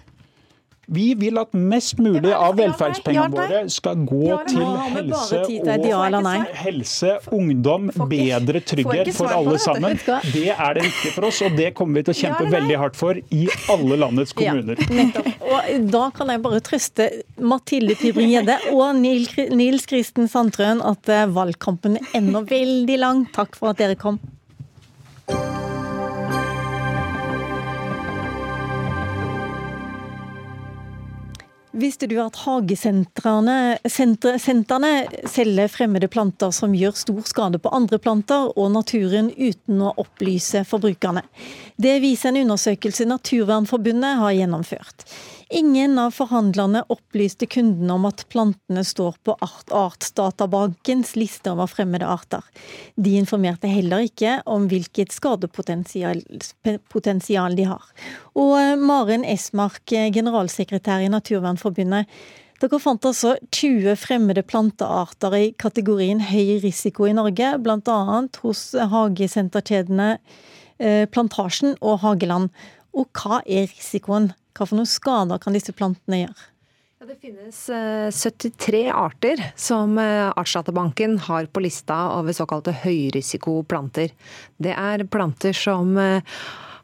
Vi vil at mest mulig av velferdspengene våre skal gå til helse og helse, ungdom, bedre trygghet for alle sammen. Det er det viktige for oss, og det kommer vi til å kjempe veldig hardt for i alle landets kommuner. Og Da kan jeg bare trøste Mathilde Tybring-Gjedde og Nils Kristen Sandtrøen at eh, valgkampen er ennå veldig lang. Takk for at dere kom. Visste du at hagesentrene selger fremmede planter som gjør stor skade på andre planter og naturen, uten å opplyse forbrukerne? Det viser en undersøkelse Naturvernforbundet har gjennomført. Ingen av forhandlerne opplyste kundene om at plantene står på Art Artsdatabankens liste over fremmede arter. De informerte heller ikke om hvilket skadepotensial de har. Og eh, Maren Esmark, eh, generalsekretær i Naturvernforbundet. Dere fant altså 20 fremmede plantearter i kategorien høy risiko i Norge, bl.a. hos hagesenterkjedene eh, Plantasjen og Hageland. Og hva er risikoen? Hva for noen skader kan disse plantene gjøre? Ja, det finnes 73 eh, arter som eh, Artsdatabanken har på lista over såkalte høyrisikoplanter. Det er planter som eh,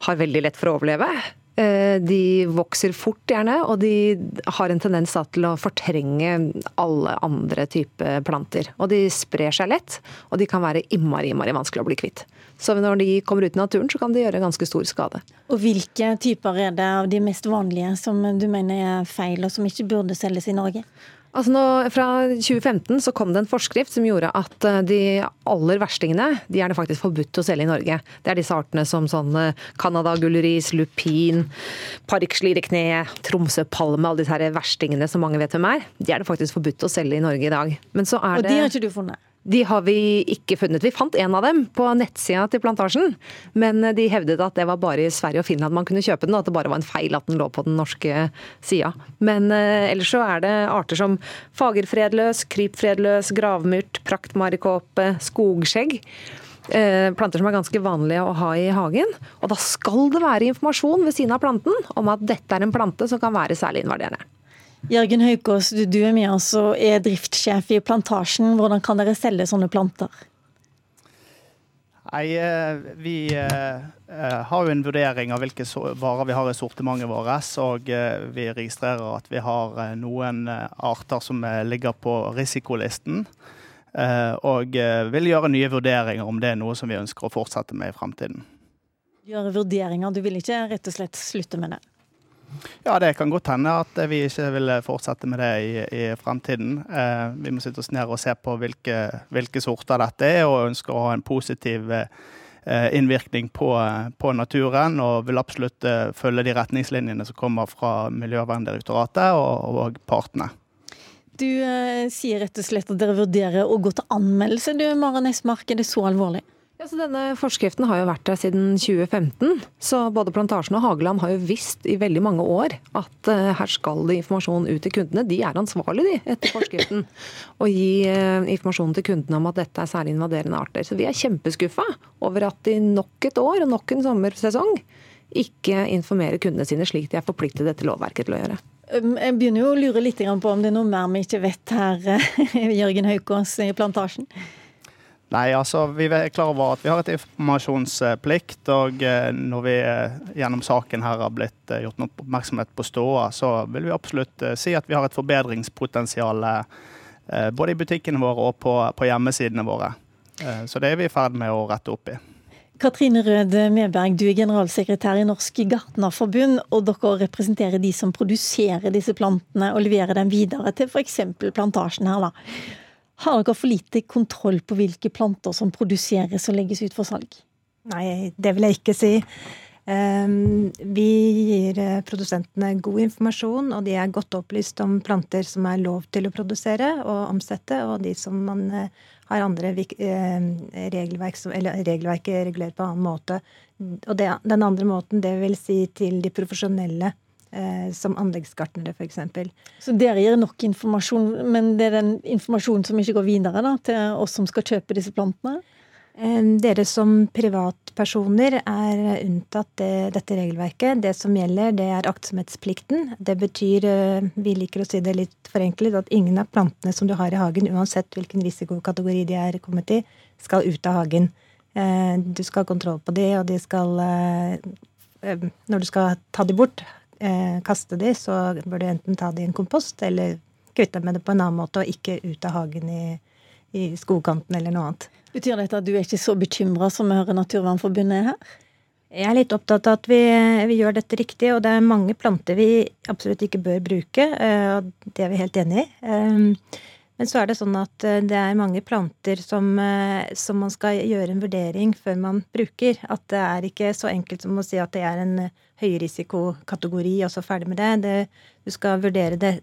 har veldig lett for å overleve. De vokser fort, gjerne, og de har en tendens til å fortrenge alle andre typer planter. Og de sprer seg lett, og de kan være innmari, innmari vanskelig å bli kvitt. Så når de kommer ut i naturen, så kan de gjøre ganske stor skade. Og Hvilke typer er det av de mest vanlige som du mener er feil, og som ikke burde selges i Norge? Altså nå, fra 2015 så kom det en forskrift som gjorde at eh, de aller verstingene de er det faktisk forbudt å selge i Norge. Det er disse artene som sånn Canada gullris, lupin, parykslire tromsøpalme, alle disse her verstingene som mange vet hvem er. De er det faktisk forbudt å selge i Norge i dag. Men så er og de har ikke du funnet? De har vi ikke funnet. Vi fant en av dem på nettsida til Plantasjen, men de hevdet at det var bare i Sverige og Finland man kunne kjøpe den, og at det bare var en feil at den lå på den norske sida. Men eh, ellers så er det arter som fagerfredløs, krypfredløs, gravmyrt, praktmarikåpe, skogskjegg. Eh, planter som er ganske vanlige å ha i hagen. Og da skal det være informasjon ved siden av planten om at dette er en plante som kan være særlig invaderende. Jørgen Haukås, du er med oss og er driftssjef i Plantasjen. Hvordan kan dere selge sånne planter? Nei, eh, Vi eh, eh, har jo en vurdering av hvilke varer vi har i sortimentet vårt. Og vi registrerer at vi har noen arter som ligger på risikolisten. Og vil gjøre nye vurderinger om det er noe som vi ønsker å fortsette med i fremtiden. Gjøre vurderinger, du vil ikke rett og slett slutte med det? Ja, det kan godt hende at vi ikke vil fortsette med det i, i fremtiden. Eh, vi må sitte oss ned og se på hvilke, hvilke, sorter dette er, og ønsker å ha en positiv eh, innvirkning på, på, naturen. Og vil absolutt eh, følge de retningslinjene som kommer fra Miljøverndirektoratet og, og partene. Du eh, sier rett og slett at dere vurderer å gå til anmeldelse. Du, Maren Esmark, er det så alvorlig? Ja, så denne Forskriften har jo vært der siden 2015. Så både Plantasjen og Hageland har jo visst i veldig mange år at uh, her skal det informasjon ut til kundene. De er ansvarlige, de, etter forskriften. Å gi uh, informasjon til kundene om at dette er særlig invaderende arter. Så vi er kjempeskuffa over at de nok et år og nok en sommersesong ikke informerer kundene sine slik de er forpliktet etter lovverket til å gjøre. Um, jeg begynner jo å lure litt på om det er noe mer vi ikke vet her, Jørgen Haukås i Plantasjen? Nei, altså vi er klar over at vi har et informasjonsplikt. Og eh, når vi eh, gjennom saken her har blitt eh, gjort noe oppmerksomhet på ståa, så vil vi absolutt si at vi har et forbedringspotensial både i butikkene våre og på, på hjemmesidene våre. Så det er vi i ferd med å rette opp i. Katrine Rød Medberg, du er generalsekretær i Norsk Gartnerforbund, og dere representerer de som produserer disse plantene og leverer dem videre til f.eks. plantasjen her. da. Har dere for lite kontroll på hvilke planter som produseres og legges ut for salg? Nei, det vil jeg ikke si. Ehm, vi gir eh, produsentene god informasjon, og de er godt opplyst om planter som er lov til å produsere og omsette, og de som man eh, har andre eh, regelverk eller regelverket regulerer på annen måte. Og det, den andre måten, det vil si til de profesjonelle som anleggsgartnere f.eks. Så dere gir nok informasjon, men det er den informasjonen som ikke går videre da, til oss som skal kjøpe disse plantene? Eh, dere som privatpersoner er unntatt det, dette regelverket. Det som gjelder, det er aktsomhetsplikten. Det betyr, eh, vi liker å si det litt forenklet, at ingen av plantene som du har i hagen, uansett hvilken risikokategori de er kommet i, skal ut av hagen. Eh, du skal ha kontroll på de, og de skal Når du skal ta de bort, eh, kaste de, så bør du enten ta de i en kompost eller kvitte deg med det på en annen måte, og ikke ut av hagen i, i skogkanten eller noe annet. Betyr dette at du er ikke så bekymra som vi hører Naturvernforbundet er her? Jeg er litt opptatt av at vi, vi, gjør dette riktig, og det er mange planter vi absolutt ikke bør bruke. Eh, og Det er vi helt enig i. Eh, men så er det sånn at eh, det er mange planter som, som man skal gjøre en vurdering før man bruker. At det er ikke så enkelt som å si at det er en høyrisikokategori, og så ferdig med det. det. Du skal vurdere det,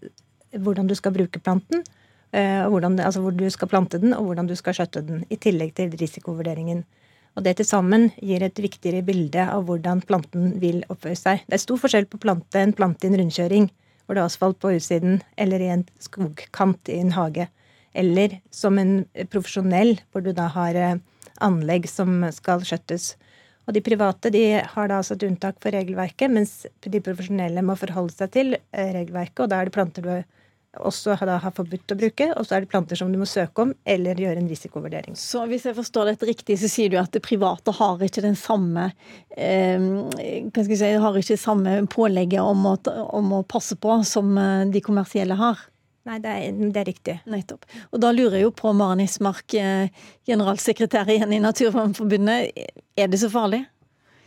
hvordan du skal bruke planten, eh, hvordan, altså hvor du skal plante den, og hvordan du skal skjøtte den. I tillegg til risikovurderingen. Og det til sammen gir et viktigere bilde av hvordan planten vil oppføre seg. Det er stor forskjell på plante en plante i en rundkjøring, hvor det er asfalt på utsiden, eller i en skogkant i en hage. Eller som en profesjonell, hvor du da har eh, anlegg som skal skjøttes. Og de private de har da altså et unntak for regelverket, mens de profesjonelle må forholde seg til eh, regelverket. Og da er det planter du også har forbudt å bruke, og så er det planter som du må søke om eller gjøre en risikovurdering. Så hvis jeg forstår dette riktig, så sier du at det private har ikke den samme eh, hva skal jeg si, har ikke samme pålegget om å, om å passe på som eh, de kommersielle har? Nei, det er, det er, riktig. Nettopp. Og da lurer jeg jo på, Maren Ismark, eh, generalsekretær igjen i Naturvernforbundet, er det så farlig?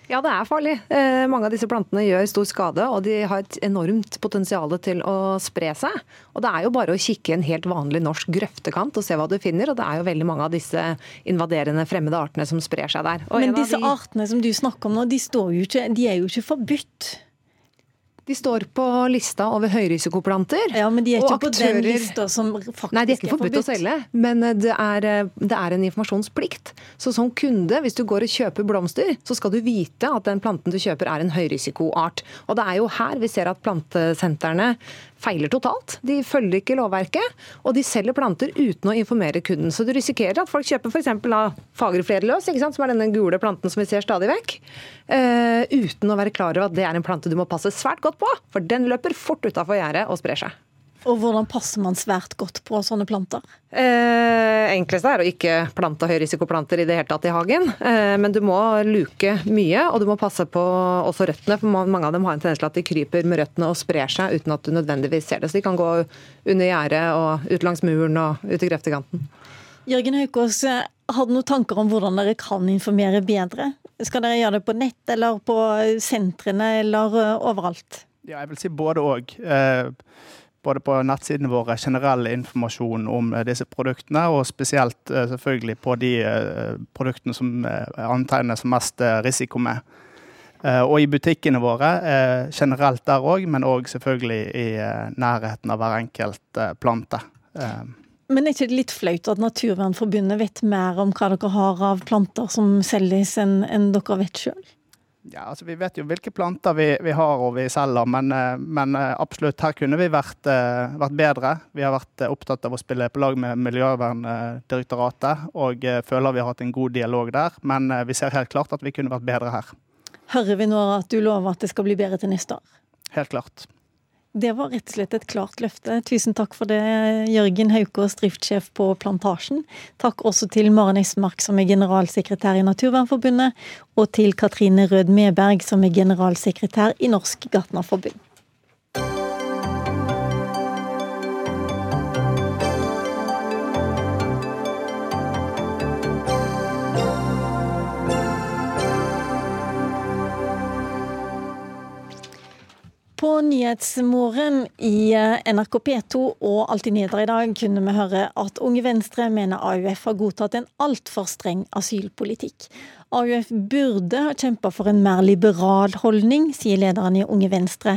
Ja, det er farlig. Eh, mange av disse plantene gjør stor skade, og de har et enormt potensial til å spre seg. Og Det er jo bare å kikke i en helt vanlig norsk grøftekant og se hva du finner. Og det er jo veldig mange av disse invaderende fremmede artene som sprer seg der. Og Men disse de... artene som du snakker om nå, de, jo ikke, de er jo ikke forbudt? De står på lista over høyrisikoplanter. Ja, Men de er ikke på den lista som faktisk Nei, de er ikke forbudt å selge, men eh, det er, eh, det er, en informasjonsplikt. Så som kunde, hvis du går og kjøper blomster, så skal du vite at den planten du kjøper er en høyrisikoart. Og det er jo her vi ser at plantesentrene feiler totalt. De følger ikke lovverket, og de selger planter uten å informere kunden. Så du risikerer at folk kjøper f.eks. fagre flerløs, som er denne gule planten som vi ser stadig vekk, uh, uten å være klar over at det er en plante du må passe svært godt på, for den løper fort utafor gjerdet og sprer seg. Og hvordan passer man svært godt på sånne planter? Eh, enkleste er å ikke plante høyrisikoplanter i det hele tatt i hagen. Eh, men du må luke mye, og du må passe på også røttene. For mange av dem har en tendens til at de kryper med røttene og sprer seg uten at du nødvendigvis ser det. Så de kan gå under gjerdet og ut langs muren og ut i grøftekanten. Jørgen Haukås, har du noen tanker om hvordan dere kan informere bedre? Skal dere gjøre det på nett eller på sentrene eller overalt? Ja, jeg vil si både òg. Eh, både på nettsidene våre generell informasjon om eh, disse produktene, og spesielt eh, selvfølgelig på de produktene som antegnes som mest risiko med. Og i butikkene våre generelt der òg, men òg selvfølgelig i nærheten av hver enkelt plante. Men er ikke det litt flaut at Naturvernforbundet vet mer om hva dere har av planter som selges, enn, dere vet sjøl? Ja, altså Vi vet jo hvilke planter vi, vi har og vi selger, men, eh, men, eh, absolutt her kunne vi vært, eh, vært, bedre. Vi har vært opptatt av å spille på lag med Miljøverndirektoratet og føler vi har hatt en god dialog der. Men vi ser helt klart at vi kunne vært bedre her. Hører vi nå at du lover at det skal bli bedre til neste år? Helt klart. Det var rett og slett et klart løfte. Tusen takk for det, Jørgen Haukås, driftssjef på Plantasjen. Takk også til Maren Esmark, som er generalsekretær i Naturvernforbundet, og til Katrine Rød Meberg, som er generalsekretær i Norsk Gartnerforbund. Nyhetsmorgen i eh, NRK P2 og Alltid nyheter i dag kunne vi høre at Unge Venstre mener AUF har godtatt en altfor streng asylpolitikk. AUF burde ha kjempa for en mer liberal holdning, sier lederen i Unge Venstre.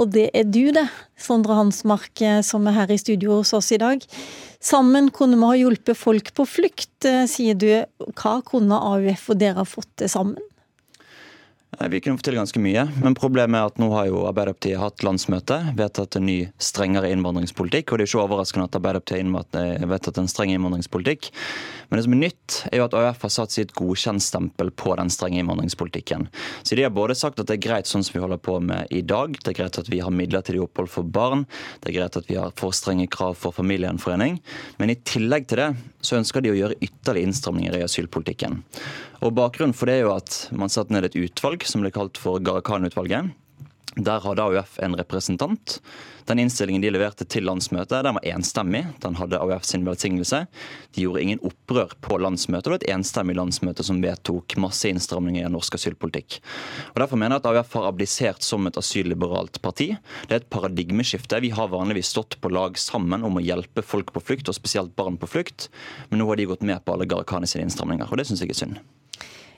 Og det er du det, Sondre Hansmark, eh, som er her i studio hos oss i dag. Sammen kunne vi ha hjulpet folk på flukt, eh, sier du. Hva kunne AUF og dere fått til sammen? Vi kunne fått til ganske mye, men problemet er at nå har jo Arbeiderpartiet hatt landsmøte, vedtatt en ny, strengere innvandringspolitikk. Og det er ikke overraskende at Arbeiderpartiet har eh, vedtatt en streng innvandringspolitikk. Men det som er nytt, er jo at AUF har satt sitt godkjentstempel på den strenge innvandringspolitikken. Så de har både sagt at det er greit sånn som vi holder på med i dag, det er greit at vi har midlertidig opphold for barn, det er greit at vi har for strenge krav for familiegjenforening, men i tillegg til det så ønsker de å gjøre ytterligere innstramninger i asylpolitikken. Og Bakgrunnen for det er jo at man satte ned et utvalg som ble kalt for Gharahkhani-utvalget. Der hadde AUF en representant. Den innstillingen de leverte til landsmøtet, den var enstemmig. Den hadde AUF sin velsignelse. De gjorde ingen opprør på landsmøtet. Det var et enstemmig landsmøte som vedtok masse innstramninger i norsk asylpolitikk. Og Derfor mener jeg at AUF har abdisert som et asylliberalt parti. Det er et paradigmeskifte. Vi har vanligvis stått på lag sammen om å hjelpe folk på flukt, og spesielt barn på flukt. Men nå har de gått med på alle Gharahkhani innstramninger, og det syns jeg er synd.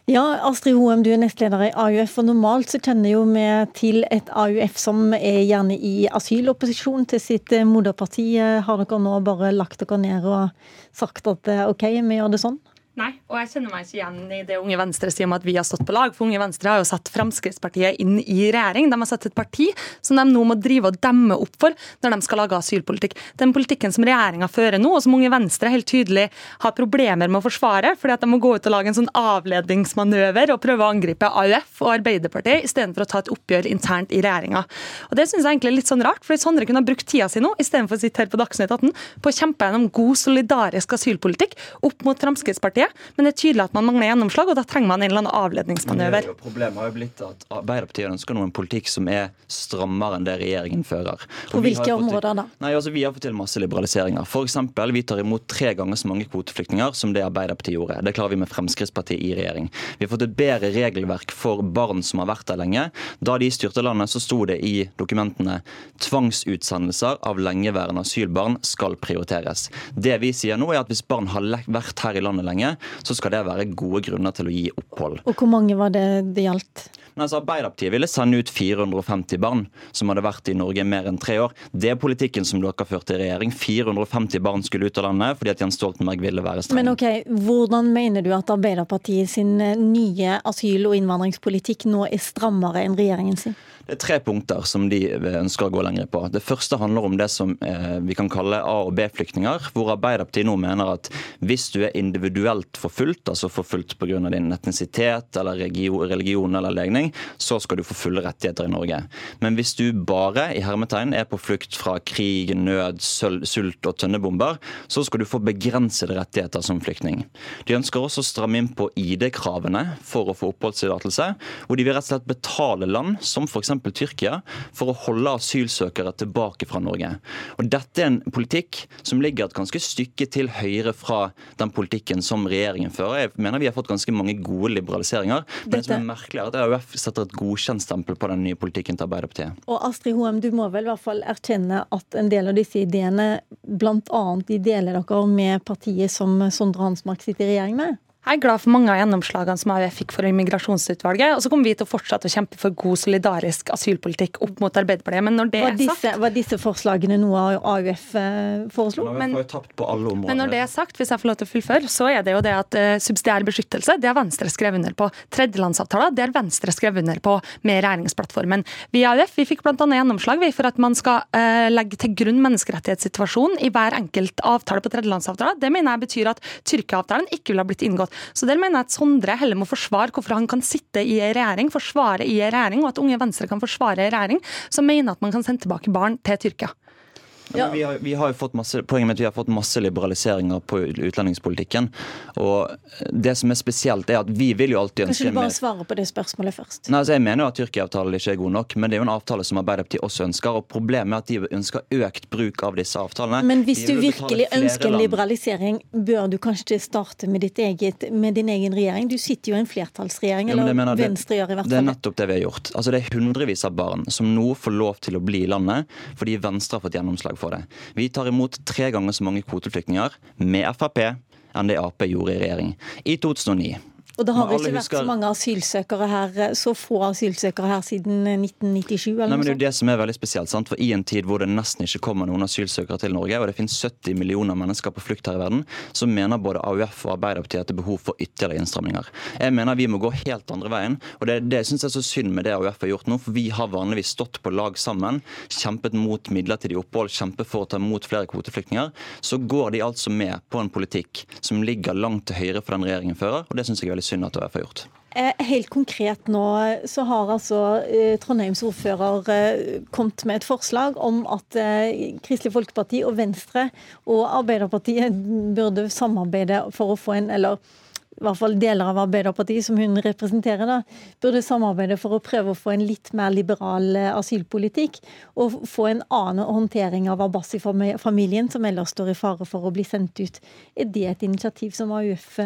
Ja, Astrid Hoem, du er nestleder i AUF, og normalt så kjenner jo vi til et AUF som er gjerne i asylopposisjon til sitt eh, moderparti. Har dere nå bare lagt dere ned og sagt at eh, OK, vi gjør det sånn? Nei, og jeg kjenner meg ikke igjen i det Unge Venstre sier om at vi har stått på lag. For Unge Venstre har jo satt Fremskrittspartiet inn i regjering. De har satt et parti som de nå må drive og demme opp for når de skal lage asylpolitikk. Den politikken som regjeringa fører nå, og som Unge Venstre helt tydelig har problemer med å forsvare, fordi at de må gå ut og lage en sånn avledningsmanøver og prøve å angripe AUF og Arbeiderpartiet istedenfor å ta et oppgjør internt i regjeringa. Og Det syns jeg egentlig er litt sånn rart, fordi Sondre kunne ha brukt tida si nå istedenfor å sitte her på Dagsnytt 18 på å kjempe gjennom god, solidarisk asylpolitikk opp mot Fremskrittspartiet men det er tydelig at man mangler gjennomslag, og da trenger man en eller annen avledningsmanøver. Problemet har jo blitt at Arbeiderpartiet ønsker noen politikk som er strammere enn det regjeringen fører. På hvilke områder da? Nei, altså Vi har fått til masse liberaliseringer. Eksempel, Vi tar imot tre ganger så mange kvoteflyktninger som det Arbeiderpartiet gjorde. Det klarer vi med Fremskrittspartiet i regjering. Vi har fått et bedre regelverk for barn som har vært der lenge. Da de styrte landet, så sto det i dokumentene tvangsutsendelser av lengeværende asylbarn skal prioriteres. Det vi sier nå, er at hvis barn har vært her i landet lenge, så skal det være gode grunner til å gi opphold. Og Hvor mange var det det gjaldt? Men altså, Arbeiderpartiet ville sende ut 450 barn som hadde vært i Norge mer enn tre år. Det er politikken som dere førte i regjering. 450 barn skulle ut av landet fordi at Jens Stoltenberg ville være streng. Men ok, Hvordan mener du at Arbeiderpartiet sin eh, nye asyl- og innvandringspolitikk nå er strammere enn regjeringen sin? Det er tre punkter som de ønsker å gå lenger på. Det første handler om det som eh, vi kan kalle A- og B-flyktninger. Hvor Arbeiderpartiet nå mener at hvis du er individuelt forfulgt, altså forfulgt pga. din etnisitet eller religion eller legning, så skal du få fulle rettigheter i Norge. Men hvis du bare i hermetegn er på flukt fra krig, nød, sult og tønnebomber, så skal du få begrensede rettigheter som flyktning. De ønsker også å stramme inn på ID-kravene for å få oppholdstillatelse. Og de vil rett og slett betale land som f.eks. Tyrkia for å holde asylsøkere tilbake fra Norge. Og Dette er en politikk som ligger et ganske stykke til høyre fra den politikken som regjeringen fører. Jeg mener vi har fått ganske mange gode liberaliseringer. Men det som er merkelig er at AUF setter et godkjentstempel på den nye politikken til Arbeiderpartiet. Og Astrid Hoem, du må vel i hvert fall erkjenne at en del av disse ideene, bl.a. de deler dere med partiet som Sondre Hansmark sitter i regjering med? Jeg er glad for mange av gjennomslagene som AUF fikk for immigrasjonsutvalget. Og så kommer vi til å fortsette å kjempe for god, solidarisk asylpolitikk opp mot Arbeiderpartiet. Men når det var er disse, sagt Var disse forslagene noe AUF eh, foreslo? Men, men når det er sagt, hvis jeg får lov til å fullføre, så er det jo det at uh, subsidiær beskyttelse, det har Venstre skrevet under på. Tredjelandsavtaler, det har Venstre skrevet under på med regjeringsplattformen. Vi i AUF vi fikk bl.a. gjennomslag vi, for at man skal uh, legge til grunn menneskerettighetssituasjonen i hver enkelt avtale på tredjelandsavtaler. Det mener jeg betyr at Tyrkia-avtalen ikke ville ha blitt inngått. Så der mener jeg at Sondre heller må forsvare hvorfor han kan sitte i en regjering, forsvare i en regjering, og at Unge Venstre kan forsvare en regjering som mener at man kan sende tilbake barn til Tyrkia. Ja. Vi, har, vi har fått masse, poenget mitt, vi har fått masse liberaliseringer på utlendingspolitikken. Og det som er spesielt, er at vi vil jo alltid ønske Kanskje du bare svarer på det spørsmålet først? Nei, altså Jeg mener jo at Tyrkia-avtalen ikke er god nok, men det er jo en avtale som Arbeiderpartiet også ønsker. og Problemet er at de ønsker økt bruk av disse avtalene. Men hvis du virkelig ønsker land. liberalisering, bør du kanskje starte med, ditt eget, med din egen regjering? Du sitter jo i en flertallsregjering, ja, eller mener, Venstre gjør i hvert fall det. er nettopp det vi har gjort. Altså Det er hundrevis av barn som nå får lov til å bli i landet fordi Venstre har fått gjennomslag for det. Vi tar imot tre ganger så mange kvoteflyktninger med Frp enn det Ap gjorde i regjering. I 2009 og det har ikke vært husker- så mange asylsøkere her, så få asylsøkere her siden 1997? eller Nei, men Det er jo det som er veldig spesielt. sant? For I en tid hvor det nesten ikke kommer noen asylsøkere til Norge, og det finnes 70 millioner mennesker på flukt her i verden, så mener både AUF og Arbeiderpartiet at det er behov for ytterligere innstramninger. Jeg mener vi må gå helt andre veien. og Det det det jeg er så synd med det AUF har gjort nå. For vi har vanligvis stått på lag sammen, kjempet mot midlertidig opphold, kjempet for å ta imot flere kvoteflyktninger. Så går de altså med på en politikk som ligger langt til høyre for den regjeringen fører, og det syns jeg er veldig synd at AUF har gjort. Eh, Helt konkret nå så har altså eh, Trondheims ordfører eh, kommet med et forslag om at Kristelig Folkeparti og Venstre og Arbeiderpartiet burde samarbeide for å få en eller i hvert fall deler av Arbeiderpartiet, som hun representerer, da, burde samarbeide for å prøve å få en litt mer liberal asylpolitikk. Og få en annen håndtering av Abbasi-familien, som ellers står i fare for å bli sendt ut. Er det et initiativ som AUF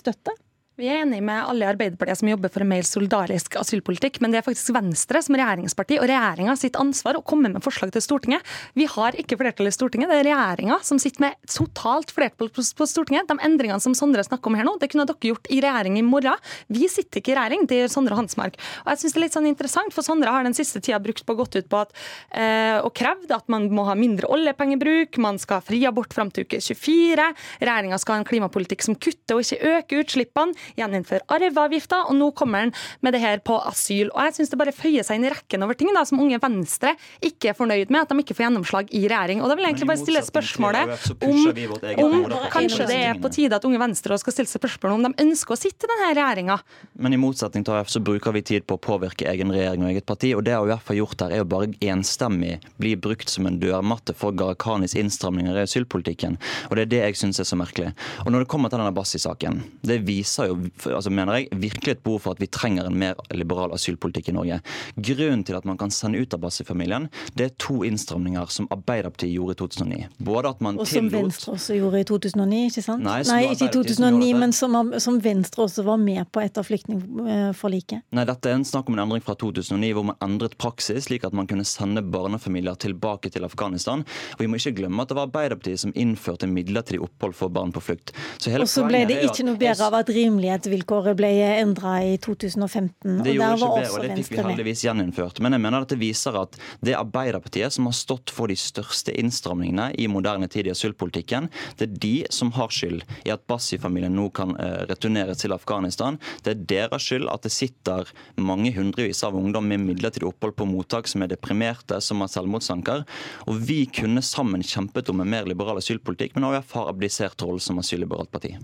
støtter? Vi er enige med alle i Arbeiderpartiet som jobber for en mer solidarisk asylpolitikk, men det er faktisk Venstre som regjeringsparti og regjeringa sitt ansvar å komme med forslag til Stortinget. Vi har ikke flertall i Stortinget, det er regjeringa som sitter med totalt flertall på Stortinget. De endringene som Sondre snakker om her nå, det kunne dere gjort i regjering i morgen. Vi sitter ikke i regjering, det gjør Sondre Hansmark. Og jeg synes det er litt sånn interessant, for Sondre har den siste tida brukt på gått ut på at, eh, og krevd at man må ha mindre oljepengebruk, man skal ha fri abort fram til uke 24, regjeringa skal ha en klimapolitikk som kutter og ikke øker utslippene gjeninnføre arveavgifta, og nå kommer han med det her på asyl. Og jeg syns det bare føyer seg inn i rekken over ting da, som Unge Venstre ikke er fornøyd med, at de ikke får gjennomslag i regjering. Og da vil jeg egentlig bare stille spørsmålet om, om kanskje det er på tide at Unge Venstre skal stille seg spørsmål om de ønsker å sitte i denne regjeringa. Men i motsetning til AUF så bruker vi tid på å påvirke egen regjering og eget parti. Og det AUF har gjort her, er jo bare enstemmig bli brukt som en dørmatte for Gharahkhanis innstramninger i asylpolitikken. Og det er det jeg syns er så merkelig. Og når det kommer til denne Bassi-saken, det viser jo, altså mener jeg, virkelig et behov for at vi trenger en mer liberal asylpolitikk i Norge. Grunnen til at man kan sende ut Abbasi-familien, det er to innstramninger som Arbeiderpartiet gjorde i 2009. Både at man Og som tillot Venstre også gjorde i 2009, ikke sant? Nei, Nei ikke i Arbeiderpartiet som 2009, men som, som Venstre også var med på etter flyktningforliket. Nei, dette er en snakk om en endring fra 2009 hvor man endret praksis slik at man kunne sende barnefamilier tilbake til Afghanistan. Og vi må ikke glemme at det var Arbeiderpartiet som innførte midlertidig opphold for barn på flukt. Og så ble det ikke noe bedre av at rimelighetsvilkåret ble endra i 2015. Det gjorde ikke også og det fikk vi heldigvis gjeninnført. Men jeg mener at det viser at det er Arbeiderpartiet som har stått for de største innstramningene i moderne tid i asylpolitikken. Det er de som har skyld i at Bassi-familien nå kan eh, returnere til Afghanistan. Det er deres skyld at det sitter mange hundrevis av ungdom med midlertidig opphold på mottak som er deprimerte, som har selvmordstanker. Og vi kunne sammen kjempet om en mer liberal asylpolitikk, men AUF har abdisert rollen som asylliberalt parti.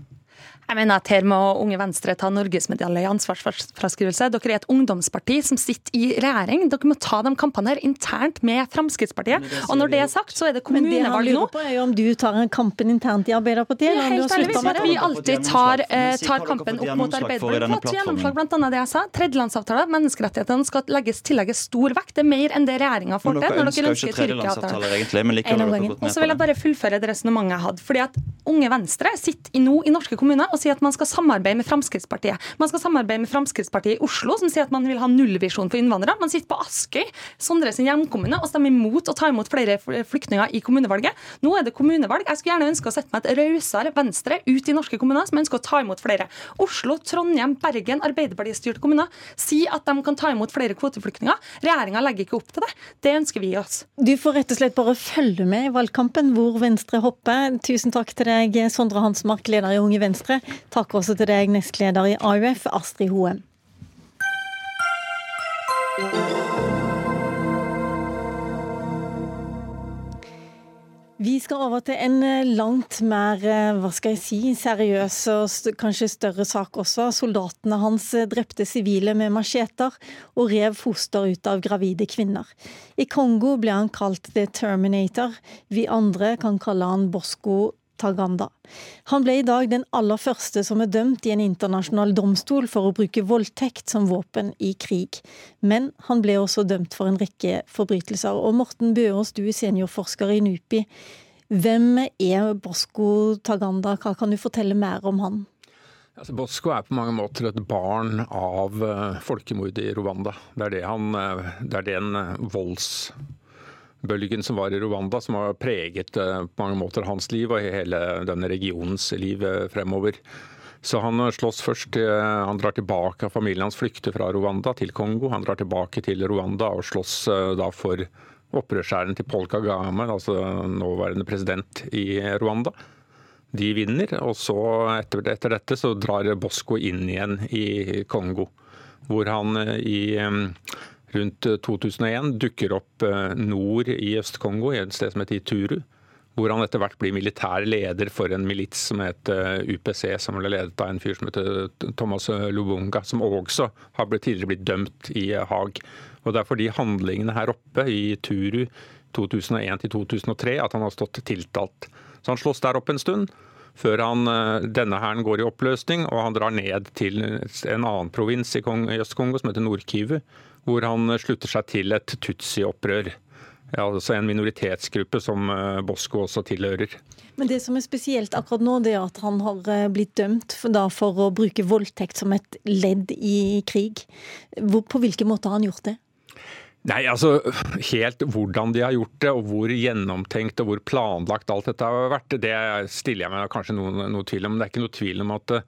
Jeg mener at Her må Unge Venstre ta norgesmedalje i ansvarsfraskrivelse. Dere er et ungdomsparti som sitter i regjering. Dere må ta de kampene her internt med Fremskrittspartiet. Og når det er sagt, så er det Men det han kommunevalg nå. lurer på er jo om du tar kampen internt i Arbeiderpartiet, eller om du Helt har ærlig, slutta med at det? vi alltid tar, eh, tar kampen opp mot Arbeiderpartiet. Fått gjennomslag annet det jeg sa. Tredjelandsavtaler, menneskerettighetene skal legges, tillegges stor vekt. Det er mer enn det regjeringa får til når dere ønsker Tyrkia-avtalen. egentlig, men likevel har dere gangen. Og med så på vil det. jeg bare fullføre det resonnementet jeg hadde. fordi at Unge Venstre sitter nå i norske kommuner og si at man skal samarbeide med Fremskrittspartiet. Man skal samarbeide med Fremskrittspartiet i Oslo, som sier at man vil ha nullvisjon for innvandrere. Man sitter på Askøy, Sondre sin hjemkommune, og stemmer imot å ta imot flere flyktninger i kommunevalget. Nå er det kommunevalg. Jeg skulle gjerne ønske å sette meg et rausere Venstre ut i norske kommuner som ønsker å ta imot flere. Oslo, Trondheim, Bergen, Arbeiderparti-styrte kommuner sier at de kan ta imot flere kvoteflyktninger. Regjeringa legger ikke opp til det. Det ønsker vi oss. Du får rett og slett bare følge med i valgkampen hvor Venstre hopper. Tusen takk til deg, Sondre Hansmark, leder i Unge Venstre. Takk også til deg, nestleder i AUF, Astrid Hoem. Vi skal over til en eh, langt mer eh, hva skal jeg si, seriøs og kanskje større sak også. Soldatene hans eh, drepte sivile med macheter og rev foster ut av gravide kvinner. I Kongo ble han kalt The Terminator. Vi andre kan kalle han Bosco Taganda. Han ble i dag den aller første som er dømt i en internasjonal domstol for å bruke voldtekt som våpen i krig. Men han ble også dømt for en rekke forbrytelser. Og Morten Bøås, du er seniorforsker i NUPI. Hvem er Bosco Taganda, hva kan du fortelle mer om han? Altså, Bosco er på mange måter et barn av uh, folkemordet i Rwanda. Det er, det han, uh, det er den uh, volds bølgen som var i Rwanda, som har preget eh, på mange måter hans liv og hele denne regionens liv eh, fremover. Så han slåss først Han drar tilbake, av familien hans flykter fra Rwanda til Kongo. Han drar tilbake til Rwanda og slåss eh, da for opprørsherren til Paul Kagame, altså nåværende president i Rwanda. De vinner, og så etter, etter dette så drar Bosco inn igjen i Kongo. Hvor han i rundt 2001 eh, dukker opp eh, nord i Øst-Kongo, i et sted som heter Ituru. Hvor han etter hvert blir militær leder for en milits som heter eh, UPC, som ble ledet av en fyr som heter Thomas Lubunga, som også har tidligere blitt dømt i Haag. Og Det er fordi handlingene her oppe i Turu 2001-2003 at han har stått tiltalt. Så han slåss der oppe en stund før han, denne hæren går i oppløsning og han drar ned til en annen provins i Øst-Kongo som heter Nord-Kivu hvor han slutter seg til et Tutsi-opprør. Ja, altså en minoritetsgruppe som Bosko Bosco også tilhører. Men det som er spesielt akkurat nå, det er at han har eh, blitt dømt for, for å bruke voldtekt som et ledd i krig. Hvor, på hvilken måte har han gjort det? Nei, altså Helt hvordan de har gjort det, og hvor gjennomtenkt og hvor planlagt alt dette har vært, det stiller jeg meg kanskje noe, noe tvil om. Men det er ikke noe tvil om at eh,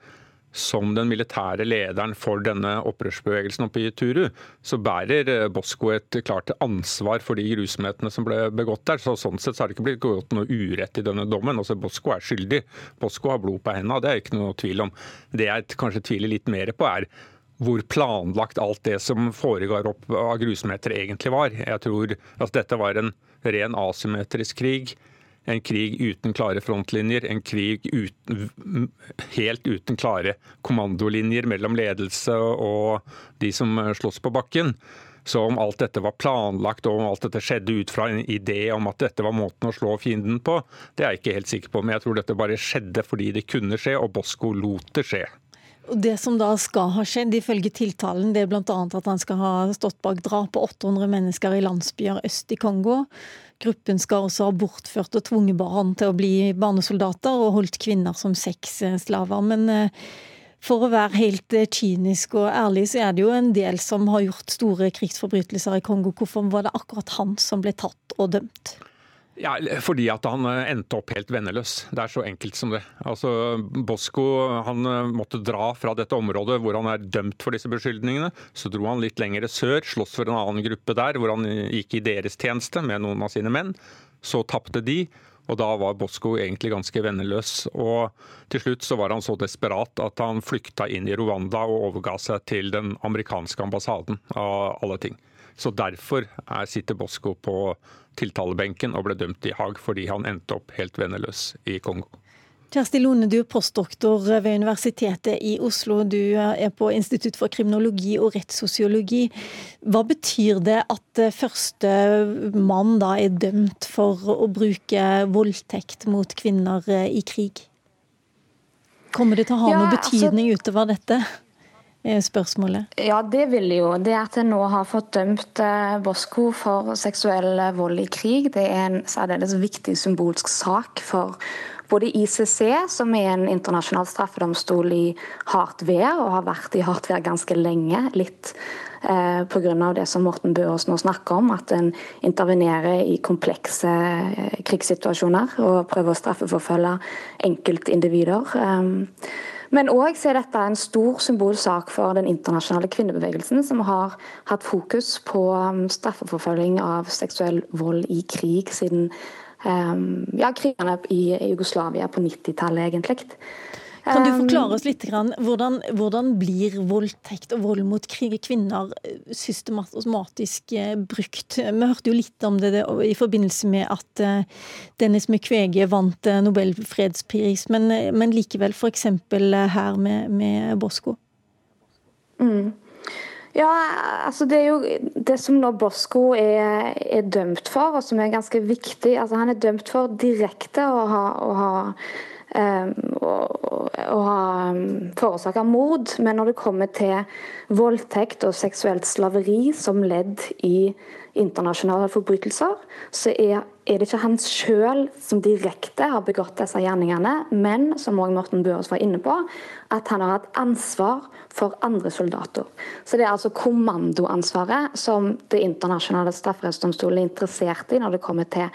som den militære lederen for denne opprørsbevegelsen oppe i Turu, så bærer Bosko Bosco et klart ansvar for de grusomhetene som ble begått der. Så Sånn sett så har det ikke blitt gått noe urett i denne dommen. Altså Bosco er skyldig. Bosco har blod på hendene, det er ikke noe tvil om. Det jeg kanskje tviler litt mer på, er hvor planlagt alt det som foregår opp av grusomheter egentlig var. Jeg tror at dette var en ren asymmetrisk krig en krig uten klare frontlinjer, en krig uten, helt uten klare kommandolinjer mellom ledelse og de som slåss på bakken. Så om alt dette var planlagt og om alt dette skjedde ut fra en idé om at dette var måten å slå fienden på, det er jeg ikke helt sikker på. Men jeg tror dette bare skjedde fordi det kunne skje, og Bosko lot det skje. Og Det som da skal ha skjedd, ifølge tiltalen, det er bl.a. at han skal ha stått bak drap på 800 mennesker i landsbyer øst i Kongo. Gruppen skal også ha bortført og tvunget barn til å bli barnesoldater, og holdt kvinner som sexslaver. Men eh, for å være helt eh, kynisk og ærlig, så er det jo en del som har gjort store krigsforbrytelser i Kongo. Hvorfor var det akkurat han som ble tatt og dømt? Ja, Fordi at han eh, endte opp helt venneløs. Det er så enkelt som det. Altså, Bosco han eh, måtte dra fra dette området hvor han er dømt for disse beskyldningene. Så dro han litt lenger sør, sloss for en annen gruppe der, hvor han gikk i deres tjeneste med noen av sine menn. Så tapte de, og da var Bosco egentlig ganske venneløs. Og til slutt så var han så desperat at han flykta inn i Rwanda og overga seg til den amerikanske ambassaden, av alle ting. Så derfor sitter Bosco på tiltalebenken og ble dømt i Haag fordi han endte opp helt venneløs i Kongo. Kjersti Lone, du er postdoktor ved Universitetet i Oslo. Du er på Institutt for kriminologi og rettssosiologi. Hva betyr det at første mann da er dømt for å bruke voldtekt mot kvinner i krig? Kommer det til å ha ja, noe altså- betydning altså... utover dette? Spørsmålet? Ja, det vil jo. Det at en nå har fått dømt Bosko Bosco for seksuell vold i krig, det er en særdeles viktig symbolsk sak for både ICC, som er en internasjonal straffedomstol i hardt vær, og har vært i hardt vær ganske lenge, litt eh, pga. det som Morten Bøås nå snakker om, at en intervenerer i komplekse eh, krigssituasjoner og prøver å straffeforfølge enkeltindivider. Eh, men òg er dette en stor symbolsak for den internasjonale kvinnebevegelsen, som har hatt fokus på um, straffeforfølging av seksuell vold i krig siden um, ja, krigene i Jugoslavia på 90-tallet, egentlig. Kan du forklare oss litt hvordan, hvordan blir voldtekt og vold mot kvinner eh, systematisk eh, brukt? Vi hørte jo litt om det i forbindelse med at eh, Dennis Mukwege vant Nobel fredspris, men, men likevel f.eks. her med, med Bosko? Mm. Ja, altså det er jo det som nå Bosko er, er, dømt for, og som er ganske viktig. Altså han er dømt for direkte å ha, å ha forårsaka mord. Men når det kommer til voldtekt og seksuelt slaveri som ledd i internasjonale forbrytelser, så er, er det ikke han sjøl som direkte har begått disse gjerningene, men som også Morten Børes var inne på, at han har hatt ansvar for andre soldater. Så det er altså kommandoansvaret som Det internasjonale strafferettsdomstolen er interessert i når det kommer til å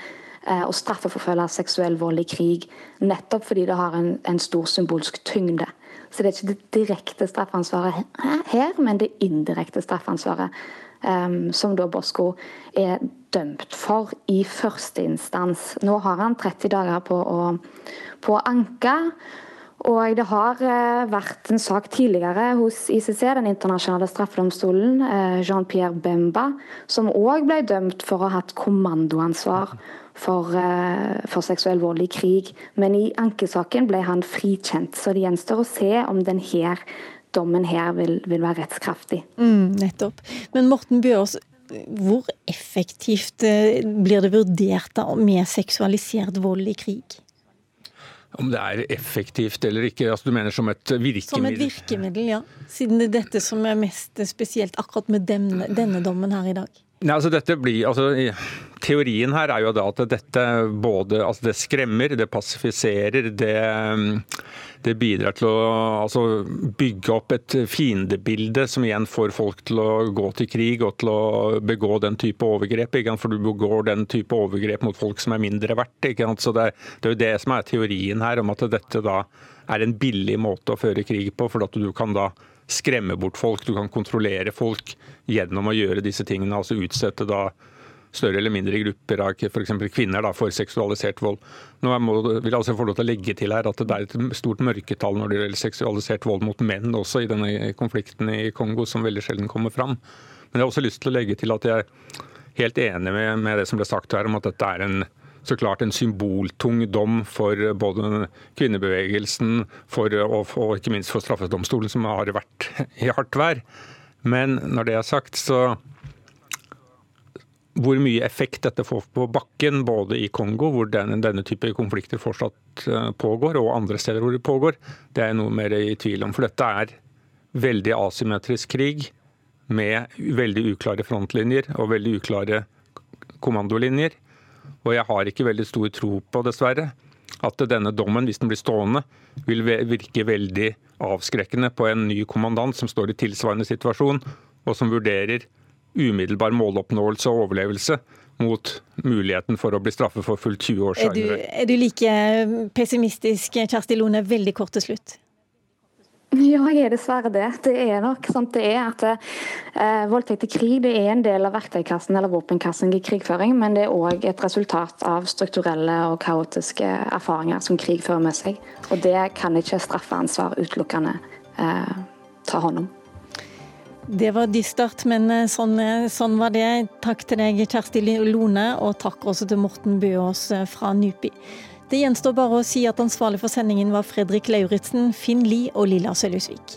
eh, straffeforfølge seksuell vold i krig, nettopp fordi det har en, en stor symbolsk tyngde. Så det er ikke det direkte straffansvaret her, men det indirekte straffansvaret um, som da Bosco er dømt for i første instans. Nå har han 30 dager på å, på anke. Og det har uh, vært en sak tidligere hos ICC, den internasjonale straffedomstolen, uh, Jean-Pierre Bemba, som òg ble dømt for å ha hatt kommandoansvar for, eh, for, seksuell vold i krig. Men i ankesaken ble han frikjent, så det gjenstår å se om denne dommen her vil, vil være rettskraftig. Mm, nettopp. Men Morten Bjørs, hvor effektivt eh, blir det vurdert da med seksualisert vold i krig? Om det er effektivt eller ikke? altså Du mener som et virkemiddel? Som et virkemiddel, ja. Siden det er dette som er mest spesielt akkurat med denne, denne dommen her i dag. Nei, altså dette blir, altså, Teorien her er jo da at dette både altså det skremmer, det passifiserer, det, det bidrar til å altså, bygge opp et fiendebilde som igjen får folk til å gå til krig og til å begå den type overgrep. For du begår den type overgrep mot folk som er mindre verdt. Så det, det, er jo det som er teorien her, om at dette da er en billig måte å føre krig på. for at du kan da skremme bort folk, du kan kontrollere folk gjennom å gjøre disse tingene. Altså utsette da større eller mindre grupper av f.eks. kvinner da, for seksualisert vold. Nå må, vil altså få lov til å legge til her at Det er et stort mørketall når det gjelder seksualisert vold mot menn også i denne konflikten i Kongo, som veldig sjelden kommer fram. Men jeg har også lyst til å legge til at jeg er helt enig med, med det som ble sagt her om at dette er en så klart en symboltung dom for både kvinnebevegelsen for, og, og ikke minst for straffedomstolen, som har vært i hardt vær. Men når det er sagt, så hvor mye effekt dette får på bakken, både i Kongo, hvor denne, denne type konflikter fortsatt eh, pågår, og andre steder hvor det pågår, det er jeg noe mer i tvil om. For dette er veldig asymmetrisk krig med veldig uklare frontlinjer og veldig uklare kommandolinjer. Og jeg har ikke veldig stor tro på, dessverre, at denne dommen, hvis den blir stående, vil virke veldig avskrekkende på en ny kommandant som står i tilsvarende situasjon, og som vurderer umiddelbar måloppnåelse og overlevelse mot muligheten for å bli straffet for fullt 20 år senere. Er, er du like pessimistisk, Kjersti Lone, veldig kort til slutt? Ja, jeg er dessverre det. Det er nok sånn det er at eh, voldtekt i krig det er en del av verktøykassen eller våpenkassen i krigføring, men det er òg et resultat av strukturelle og kaotiske erfaringer som krig fører med seg. Og det kan ikke straffeansvar utelukkende eh, ta hånd om. Det var dystert, men eh, sånn, eh, sånn, var det. Takk til deg, Kjersti Lone, og takk også til Morten Bøås eh, fra NUPI. Det gjenstår bare å si at ansvarlig for sendingen var Fredrik Lauritzen, Finn Lie og Lilla Sølhusvik.